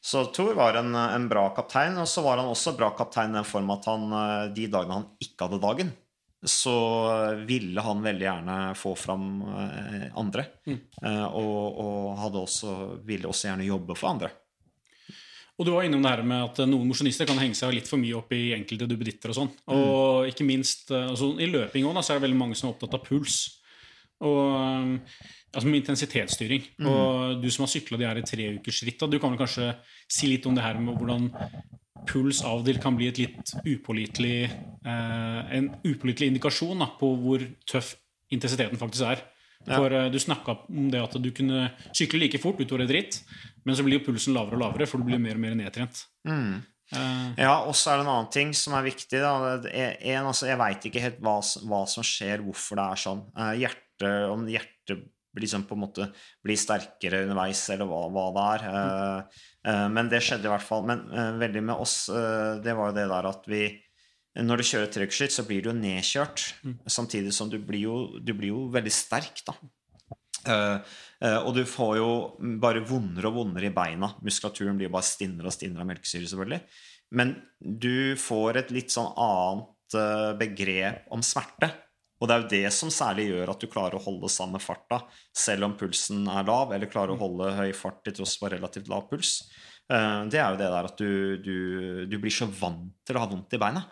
så Thor var en, en bra kaptein, og så var han også bra kaptein i den form at han eh, de dagene han ikke hadde dagen, så ville han veldig gjerne få fram eh, andre. Mm. Og, og også, ville også gjerne jobbe for andre. Og du var innom det her med at noen mosjonister kan henge seg litt for mye opp i enkelte duppeditter og sånn. Og ikke minst altså, I løping da, så er det veldig mange som er opptatt av puls. Og altså med intensitetsstyring. Mm. Og du som har sykla de her i treukersritt, du kan vel kanskje si litt om det her med hvordan puls av og til kan bli et litt upålitelig eh, en upålitelig indikasjon da, på hvor tøff intensiteten faktisk er. Ja. For uh, Du snakka om det at du kunne sykle like fort utover et ritt, men så blir jo pulsen lavere og lavere, for du blir mer og mer nedtrent. Mm. Uh, ja, og så er det en annen ting som er viktig. Da. En, altså, jeg veit ikke helt hva, hva, som skjer, hvorfor det er sånn. Uh, hjerte, om hjertet liksom på en måte blir sterkere underveis, eller hva, hva det er. Uh, men det skjedde i hvert fall. Men veldig med oss, det var jo det der at vi når du kjører trykkskytt, så blir du jo nedkjørt. Mm. Samtidig som du blir jo, du blir jo veldig sterk, da. Uh, uh, og du får jo bare vondere og vondere i beina. Muskulaturen blir bare stinnere og stinnere av melkesyre, selvfølgelig. Men du får et litt sånn annet uh, begrep om smerte. Og det er jo det som særlig gjør at du klarer å holde samme farta selv om pulsen er lav, eller klarer å holde høy fart til tross for relativt lav puls. Det er jo det der at du, du, du blir så vant til å ha vondt i beina.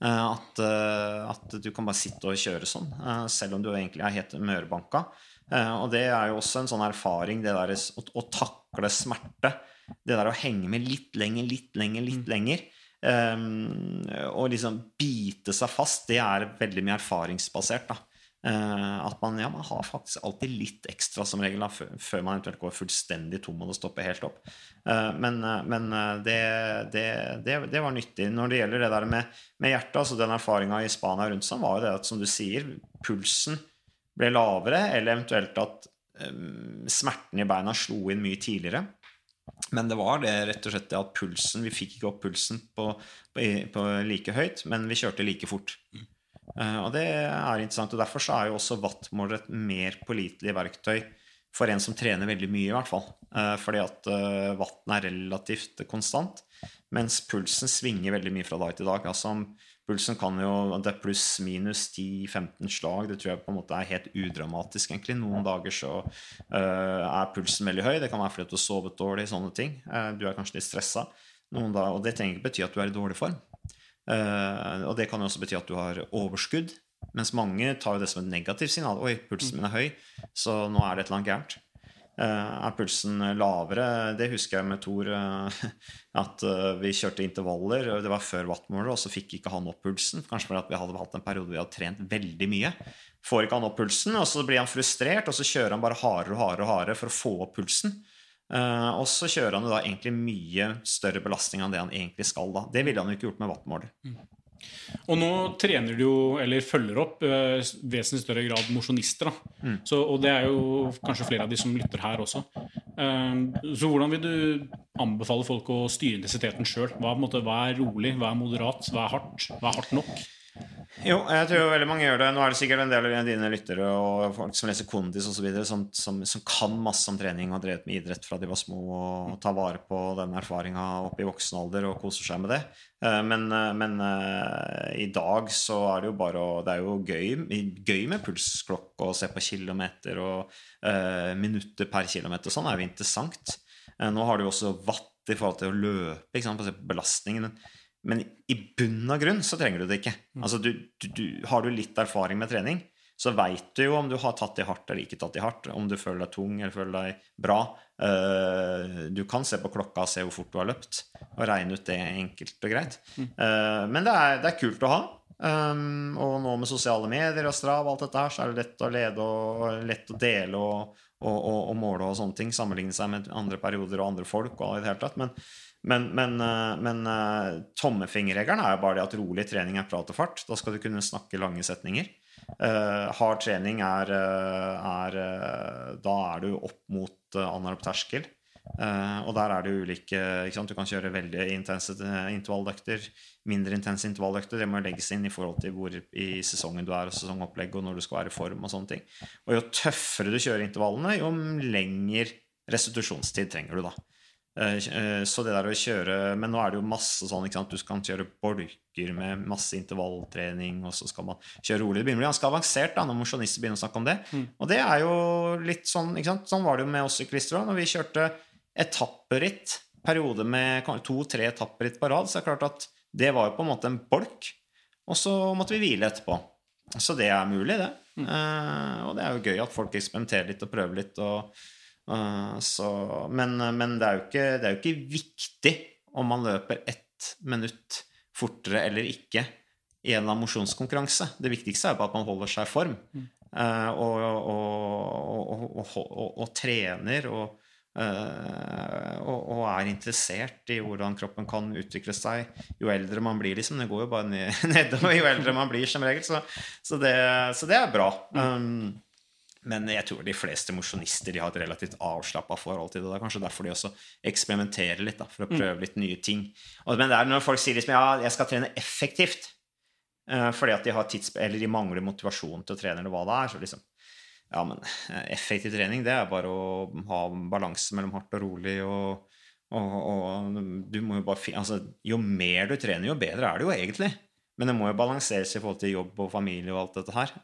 Eh, at, eh, at, du kan bare sitte og kjøre sånn, eh, selv om du egentlig er helt mørbanka. Og det er jo også en sånn erfaring, det der å, å takle smerte. Det der å henge med litt lenger, litt lenger, litt mm. lenger. Um, og liksom bite seg fast, det er veldig mye erfaringsbasert. da at man, ja, man har faktisk alltid litt ekstra som regel da, før man eventuelt går fullstendig tom og det stopper helt opp. Uh, men, uh, men det, det, det, det, var nyttig. Når det gjelder det der med, med hjertet, altså den erfaringa i Spania rundt seg, var jo det at som du sier, pulsen ble lavere, eller eventuelt at um, smerten i beina slo inn mye tidligere. Men det var det rett og slett det at pulsen Vi fikk ikke opp pulsen på, på, på like høyt, men vi kjørte like fort. Mm. Eh, og det er interessant. og Derfor er jo også wattmåler et mer pålitelig verktøy for en som trener veldig mye, i hvert fall. Eh, fordi at eh, er relativt konstant, mens pulsen svinger veldig mye fra dag til dag. altså Pulsen kan jo Det er pluss-minus 10-15 slag. Det tror jeg på en måte er helt udramatisk, egentlig. Noen dager så uh, er pulsen veldig høy. Det kan være fordi du har sovet dårlig, sånne ting. Uh, du er kanskje litt stressa. Og det trenger ikke bety at du er i dårlig form. Uh, og det kan jo også bety at du har overskudd. Mens mange tar jo det som et negativt signal. 'Oi, pulsen min er høy, så nå er det et eller annet gærent'. Uh, er pulsen lavere? Det husker jeg med Tor. Uh, at vi kjørte intervaller. Det var før wattmåler, og så fikk ikke han opp pulsen. Kanskje fordi vi hadde hatt en periode vi hadde trent veldig mye. Får ikke han opp pulsen, og så blir han frustrert, og så kjører han bare hardere og hardere, hardere for å få opp pulsen. Uh, og så kjører han jo da egentlig mye større belastning enn det han egentlig skal. da. Det ville han jo ikke gjort med wattmåler. Mm. Og nå trener du jo, eller følger opp, uh, vesentlig større grad mosjonister. Mm. Og det er jo kanskje flere av de som lytter her også. Uh, så hvordan vil du anbefale folk å styre intensiteten sjøl? Hva, hva, er rolig, hva er moderat, hva er hardt? Hva er hardt nok? Jo, jeg tror veldig mange gjør det. Nå er det sikkert en del av dine lyttere og folk som leser kondis osv., som, som, som kan masse om trening og har drevet med idrett fra de var små og tar vare på den erfaringa opp i voksen alder og koser seg med det. Eh, men, eh, men uh, i dag så er det jo bare å Det er jo gøy, gøy med pulsklokke og se på kilometer og uh, minutter per kilometer. Sånn er jo interessant. Nå har du jo også watt i forhold til å løpe, ikke sant, belastningen. Men i bunn og grunn så trenger du det ikke. Mm. Altså, du, du, du, har du litt erfaring med trening, så veit du jo om du har tatt i hardt eller ikke tatt i hardt. Om du føler deg tung eller føler deg bra. Uh, du kan se på klokka og se hvor fort du har løpt, og regne ut det enkelt og greit. Uh, men det er, det er, kult å ha. Um, og nå med sosiale medier og Strav og alt dette her, så er det lett å lede og lett å dele og, og, og, og måle og sånne ting. Sammenligne seg med andre perioder og andre folk og i det hele tatt. Men men, men, eh, men uh, tommefingerregelen er jo bare det at rolig trening er prat og fart. Da skal du kunne snakke lange setninger. Uh, hard trening er, er Da er du opp mot anarob terskel. Uh, og der er det ulike Du kan kjøre veldig intense intervalløkter, mindre intense intervalløkter. Det må legges inn i forhold til hvor i sesongen du er, og sesongopplegg, og når du skal være i form. og sånne ting. Og jo tøffere du kjører intervallene, jo lengre restitusjonstid trenger du da. Eh, eh, så det der å kjøre Men nå er det jo masse sånn ikke sant? Du kan kjøre bolker med masse intervalltrening, og så skal man kjøre rolig. Det begynner å bli ganske avansert da, når mosjonister begynner å snakke om det. Mm. Og det er jo litt sånn ikke sant? Sånn var det jo med oss syklister òg. Når vi kjørte etapperitt periode med to-tre etapperitt på rad, så er det klart at det var jo på en måte en bolk. Og så måtte vi hvile etterpå. Så det er mulig, det. Mm. Uh, og det er jo gøy at folk eksperimenterer litt og prøver litt. Og, så, men, men det, er ikke, det, er jo ikke, viktig om man løper ett minutt fortere eller ikke i en mosjonskonkurranse. Det viktigste er bare at man holder seg i form. Uh, og, og, og, trener og Uh, og, og, er interessert i hvordan kroppen kan utvikle seg jo eldre man blir. liksom, Det går jo bare nedover jo eldre man blir, som regel. Så, så, det, så det, er bra. Um, men jeg tror de fleste mosjonister har et relativt avslappa forhold til det. Det er kanskje derfor de også eksperimenterer litt, da, for å prøve litt nye ting. Og, men det er når folk sier liksom, ja, jeg skal trene effektivt uh, fordi at de har tids eller de mangler motivasjon til å trene, eller hva det er, så liksom ja, men eh, effektiv trening, det er bare å ha balanse mellom hardt og rolig og, og, og du må jo bare altså, Jo mer du trener, jo bedre er det jo egentlig. Men det må jo balanseres i forhold til jobb og familie og alt dette her.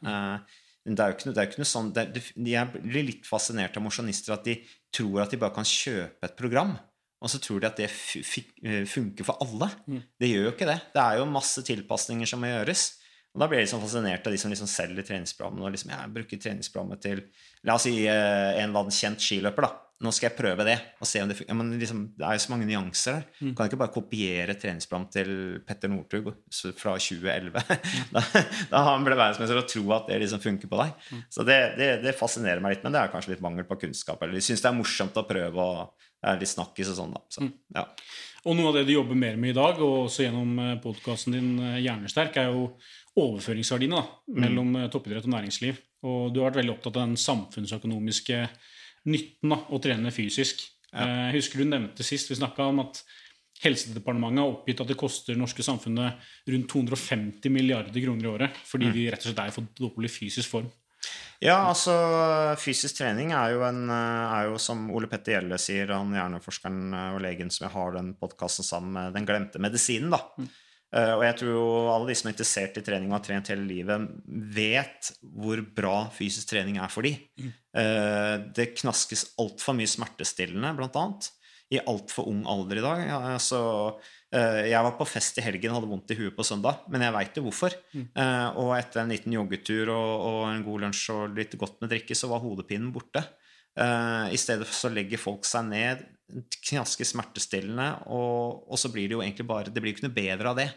Eh, det er jo ikke, det er ikke noe sånn det, Jeg blir litt fascinert av mosjonister at de tror at de bare kan kjøpe et program. Og så tror de at det eh, funker for alle. Mm. Det gjør jo ikke det. Det er jo masse tilpasninger som må gjøres. Og Da blir jeg liksom fascinert av de som liksom selger treningsprogrammene. og liksom, Jeg bruker treningsprogrammet til La oss si eh, en eller annen kjent skiløper. da. Nå skal jeg prøve det. og se om Det ja, liksom, det er jo så mange nyanser der. Mm. kan ikke bare kopiere treningsplanen til Petter Northug fra 2011. Mm. da, da han ble verdensmester og tro at det liksom funker på deg. Mm. Så det, det, det, fascinerer meg litt, men det er kanskje litt mangel på kunnskap. Eller de syns det er morsomt å prøve, og det er litt snakkis og sånn. da. Så, ja. Og noe av det du jobber mer med i dag, og også gjennom eh, podkasten din eh, Hjernesterk, er jo overføringsverdiene da, mm. mellom mm. toppidrett og næringsliv. Og du har vært veldig opptatt av den samfunnsøkonomiske nytten av å trene fysisk. Ja. Eh, jeg husker du nevnte sist vi snakka om at Helsedepartementet har oppgitt at det koster norske samfunnet rundt 250 milliarder kroner i året fordi mm. de rett og slett er for dårlig fysisk form. Ja, altså fysisk trening er jo, en, eh, er jo som Ole Petter Gjelle sier, han hjerneforskeren og legen som jeg har den podkasten sammen med, den glemte medisinen, da. Eh, og jeg tror jo alle de som er interessert i trening og har trent hele livet, vet hvor bra fysisk trening er for de. Mm. Eh, det knaskes altfor mye smertestillende, blant annet, i altfor ung alder i dag. Altså, jeg var på fest i helgen hadde vondt i huet på søndag, men jeg veit jo hvorfor. Mm. Og etter en liten joggetur og, og, en god lunsj og litt godt med drikke, så var hodepinen borte. I stedet så legger folk seg ned, knasker smertestillende, og, og, så blir det jo egentlig bare Det blir jo ikke noe bedre av det.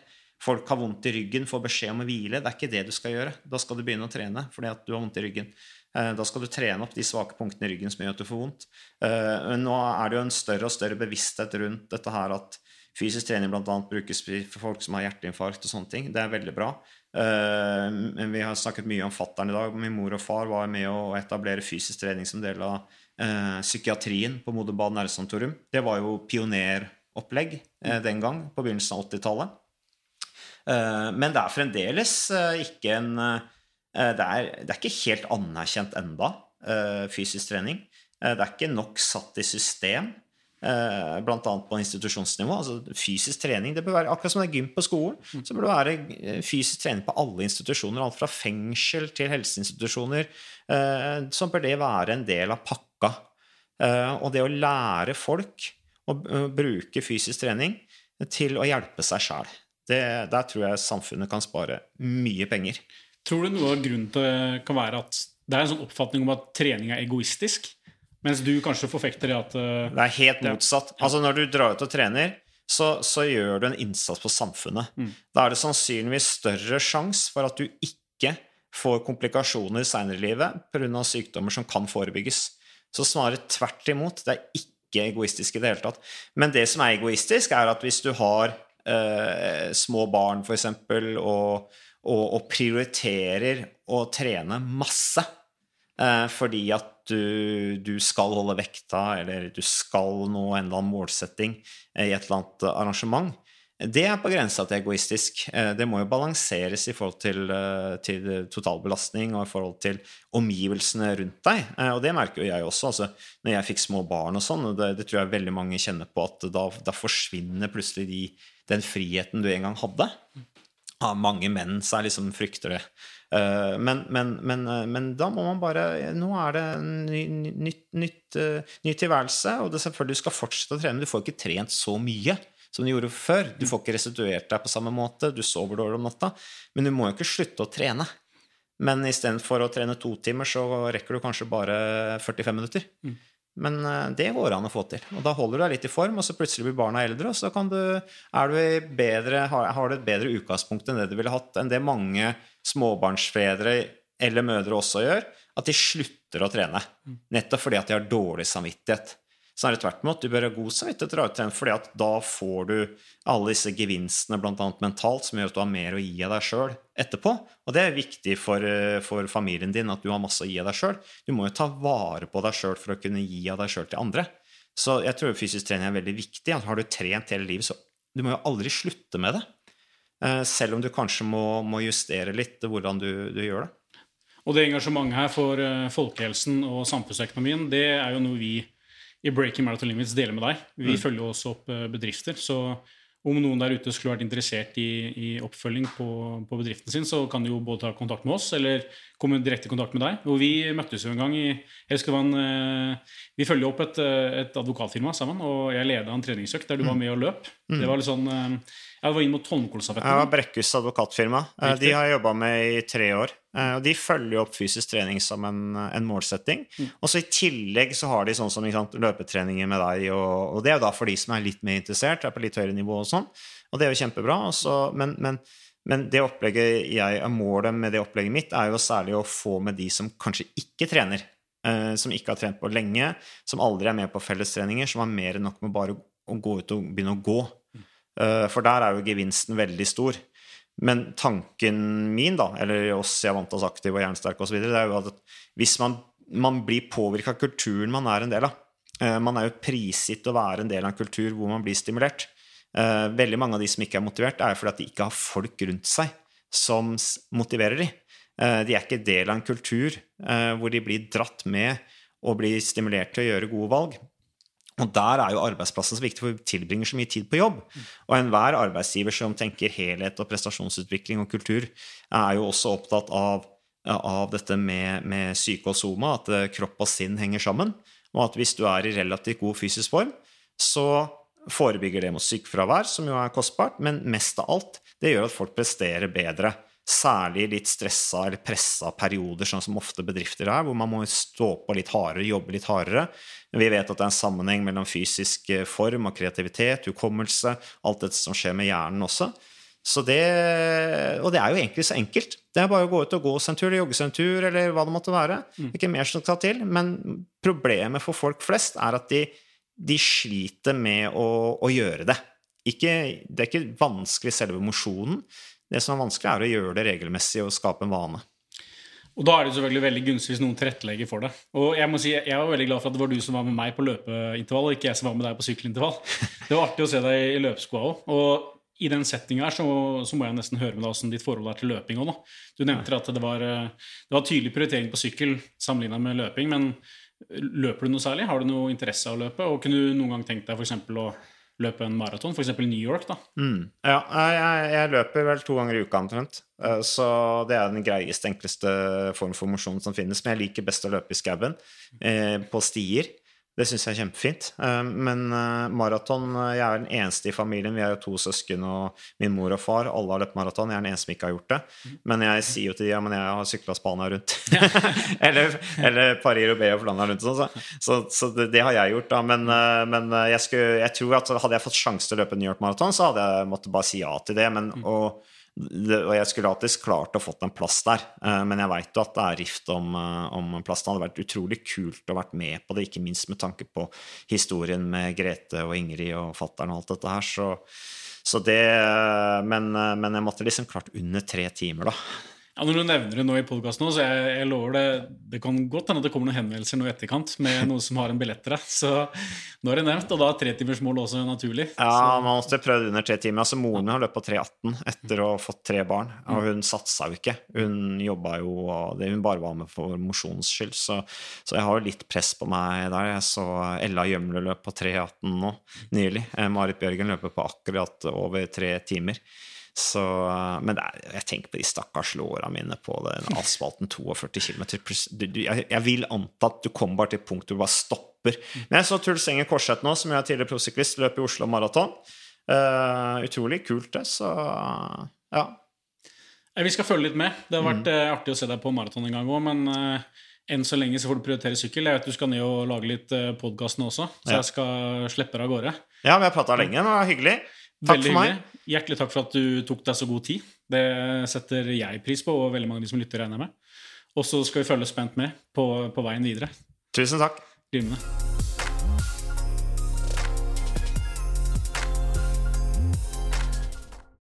Folk har vondt i ryggen, får beskjed om å hvile. Det er ikke det du skal gjøre. Da skal du begynne å trene fordi at du har vondt i ryggen. Eh, da skal du trene opp de svake punktene i ryggen som gjør at du får vondt. Eh, men nå er det jo en større og større bevissthet rundt dette her at fysisk trening bl.a. brukes for folk som har hjerteinfarkt og sånne ting. Det er veldig bra. Eh, men vi har snakket mye om fattern i dag. Min mor og far var med å etablere fysisk trening som del av eh, psykiatrien på Moderbad nærsanatorium. Det var jo pioneropplegg eh, den gang, på begynnelsen av 80-tallet. Eh, men det er fremdeles ikke en det er, det, er, ikke helt anerkjent enda, fysisk trening. det er ikke nok satt i system. Eh, Bl.a. på institusjonsnivå. altså Fysisk trening det bør være akkurat som det er gym på skolen. Mm. Så bør det være eh, fysisk trening på alle institusjoner. Alt fra fengsel til helseinstitusjoner. Eh, så bør det være en del av pakka. Og det å lære folk å bruke fysisk trening til å hjelpe seg sjæl, der tror jeg samfunnet kan spare mye penger. Tror du noe av grunnen til det kan være at det er en sånn oppfatning om at trening er egoistisk? Mens du kanskje forfekter det at uh, Det er helt motsatt. Ja. Altså Når du drar ut og trener, så, så gjør du en innsats på samfunnet. Mm. Da er det sannsynligvis større sjanse for at du ikke får komplikasjoner seinere i livet pga. sykdommer som kan forebygges. Så snarere tvert imot. Det er ikke egoistisk i det hele tatt. Men det som er egoistisk, er at hvis du har uh, små barn, f.eks., og, og, og prioriterer å trene masse uh, fordi at du, du, skal holde vekta, eller du skal nå en eller annen målsetting eh, i et eller annet arrangement, det er på grensa til egoistisk. Eh, det må jo balanseres i forhold til, eh, til totalbelastning og i forhold til omgivelsene rundt deg. Og det merker jo jeg også. Altså, når jeg fikk små barn og sånn, det, det, tror jeg veldig mange kjenner på, at da, da forsvinner plutselig de, den friheten du en gang hadde. ja, mange menn seg liksom frykter det. Eh, men, men, men, eh, men, da må man bare Nå er det en ny, nytt, nytt, uh, ny tilværelse, og det selvfølgelig du skal fortsette å trene. Du får ikke trent så mye som du gjorde før. Du får ikke restituert deg på samme måte, du sover dårlig om natta. Men du må jo ikke slutte å trene. Men istedenfor å trene to timer, så rekker du kanskje bare 45 minutter. Mm. Men eh, det går an å få til. Og da holder du deg litt i form, og så plutselig blir barna eldre, og så du, du bedre, har, du et bedre utgangspunkt enn det du ville hatt, enn det mange småbarnsfedre eller mødre også gjør, at de slutter å trene. Mm. Nettopp fordi at de har dårlig samvittighet. Så er det tvert imot. Du bør ha god samvittighet til å trene, fordi at da får du alle disse gevinstene, bl.a. mentalt, som gjør at du har mer å gi av deg sjøl etterpå. Og det er viktig for, eh, for, familien din at du har masse å gi av deg sjøl. Du må jo ta vare på deg sjøl for å kunne gi av deg sjøl til andre. Så jeg tror fysisk trening er veldig viktig. Har du trent hele livet, så du må jo aldri slutte med det. Eh, selv om du kanskje må, må justere litt hvordan du, du gjør det. Og det engasjementet her for eh, folkehelsen og samfunnsøkonomien, det er jo noe vi i Breaking Marathon Limits deler med deg. Vi mm. følger også opp eh, bedrifter. Så om noen der ute skulle vært interessert i, i oppfølging på, på, bedriften sin, så kan de jo både ta kontakt med oss eller komme direkte i kontakt med deg. Og vi møttes jo en gang i en, Vi følger opp et, et, advokatfirma sammen, og jeg leda en treningsøkt der du var mm. med og løp. Mm. Det var litt sånn Jeg var inn mot Holmenkollstafetten. Ja, Brekkhus advokatfirma. De har jeg jobba med i tre år. Eh, og De følger jo opp fysisk trening som en, en målsetting. Mm. Og så I tillegg så har de sånn som sant, løpetreninger med deg, og, og, det er jo da for de som er litt mer interessert, er på litt høyere nivå og sånn. Og det er jo kjempebra. Også, men, men, men, det opplegget jeg, målet med det opplegget mitt er jo særlig å få med de som kanskje ikke trener. Eh, som ikke har trent på lenge, som aldri er med på fellestreninger, som har mer enn nok med bare å gå ut og begynne å gå. Eh, for der er jo gevinsten veldig stor. Men tanken min, da, eller oss i Avantas Aktiv og Jernsterk osv., det er jo at hvis man, man blir påvirka av kulturen man er en del av eh, Man er jo prisgitt å være en del av en kultur hvor man blir stimulert. Eh, veldig mange av de som ikke er motivert, er fordi at de ikke har folk rundt seg som motiverer de. Eh, de er ikke del av en kultur hvor de blir dratt med og blir stimulert til å gjøre gode valg. Og der er jo arbeidsplassen så viktig, for vi tilbringer så mye tid på jobb. Og enhver arbeidsgiver som tenker helhet og prestasjonsutvikling og kultur, er jo også opptatt av, av dette med, med syke og soma, at eh, kropp og sinn henger sammen. Og at hvis du er i relativt god fysisk form, så forebygger det mot sykefravær, som jo er kostbart, men mest av alt, det gjør at folk presterer bedre. Særlig litt stressa eller pressa perioder, sånn som ofte bedrifter er, hvor man må stå på litt hardere, jobbe litt hardere. Vi vet at det er en sammenheng mellom fysisk eh, form og kreativitet, hukommelse, alt dette som skjer med hjernen også. Så Det, og det er jo egentlig så enkelt. Det er bare å gå ut og gå seg en tur, jogge seg en tur, eller hva det måtte være. Mm. Ikke mer som skal til. Men problemet for folk flest er at de, de sliter med å, å gjøre det. Ikke, det er ikke vanskelig selve mosjonen. Det som er vanskelig, er å gjøre det regelmessig og skape en vane. Og da er det selvfølgelig veldig gunstig hvis noen tilrettelegger for det. Og jeg må si, jeg var veldig glad for at det var du som var med meg på løpeintervall, og ikke jeg som var med deg på sykkelintervall. Det var artig å se deg i løpeskoa òg. Og i den settinga her så, så, må jeg nesten høre med deg hvordan ditt forhold er til løping òg. Du nevnte at det var, det var tydelig prioritering på sykkel sammenligna med løping. Men løper du noe særlig? Har du noe interesse av å løpe? Og kunne du noen gang tenkt deg f.eks. å løpe en maraton, f.eks. New York? da? Mm. Ja, jeg, jeg, løper vel to ganger i uka omtrent. Eh, så det er den greieste, enkleste form for mosjon som finnes. Men jeg liker best å løpe i skauen, eh, på stier. Det syns jeg er kjempefint. Eh, men eh, maraton eh, Jeg er den eneste i familien. Vi er jo to søsken og min mor og far. Alle har løpt maraton. Jeg er den eneste som ikke har gjort det. Men jeg sier jo til de ja, men jeg har sykla Spania rundt. eller, eller Paris Roubais og Flandern rundt. Sånn, så, så, så det, det, har jeg gjort, da. Men, men jeg, skulle, jeg, tror at hadde jeg fått sjanse til å løpe New York-maraton, så hadde jeg måttet bare si ja til det. Men å og jeg skulle alltids klart å fått en plass der, eh, men jeg veit jo at det er rift om, eh, om plassen. Det hadde vært utrolig kult å vært med på det, ikke minst med tanke på historien med Grete og Ingrid og fattern og alt dette her. Så, så det men, eh, men, jeg måtte liksom klart under tre timer, da. Ja, Når du nevner det nå i podkasten, så jeg, jeg lover det Det kan godt hende at det kommer noen henvendelser nå i etterkant med noen som har en billett til deg. Så nå er det nevnt, og da er tretimersmålet også naturlig. Ja, så. man måtte prøvd under tre timer. Altså Moren min har løpt på 3,18 etter å ha fått tre barn. Og hun satsa jo ikke. Hun jobba jo det Hun bare var med for mosjonens skyld. Så, så, jeg har jo litt press på meg der. Jeg så Ella Gjømle løp på 3,18 nå nylig. Eh, Marit Bjørgen løper på akkurat over tre timer. Så, eh, men er, jeg tenker på de stakkars låra mine på den asfalten 42 km. Jeg, jeg vil anta at du kommer bare til et punkt hvor du bare stopper. Men jeg så Truls Enger Korseth nå, som jeg er tidligere prosyklist, løp i Oslo Maraton. Uh, utrolig kult, det. Så ja. Vi skal følge litt med. Det har vært mm. artig å se deg på maraton en gang òg, men uh, enn så lenge så får du prioritere sykkel. Jeg vet du skal ned og lage litt uh, podkast nå også, så ja. jeg skal slippe deg av gårde. Ja, vi har prata lenge. Det var hyggelig. Takk veldig for meg. Hyggelig. Hjertelig takk for at du tok deg så god tid. Det setter jeg pris på, og veldig mange av de som lytter, regner med. Og så skal vi følge spent med på, på veien videre. Tusen takk. Rimende.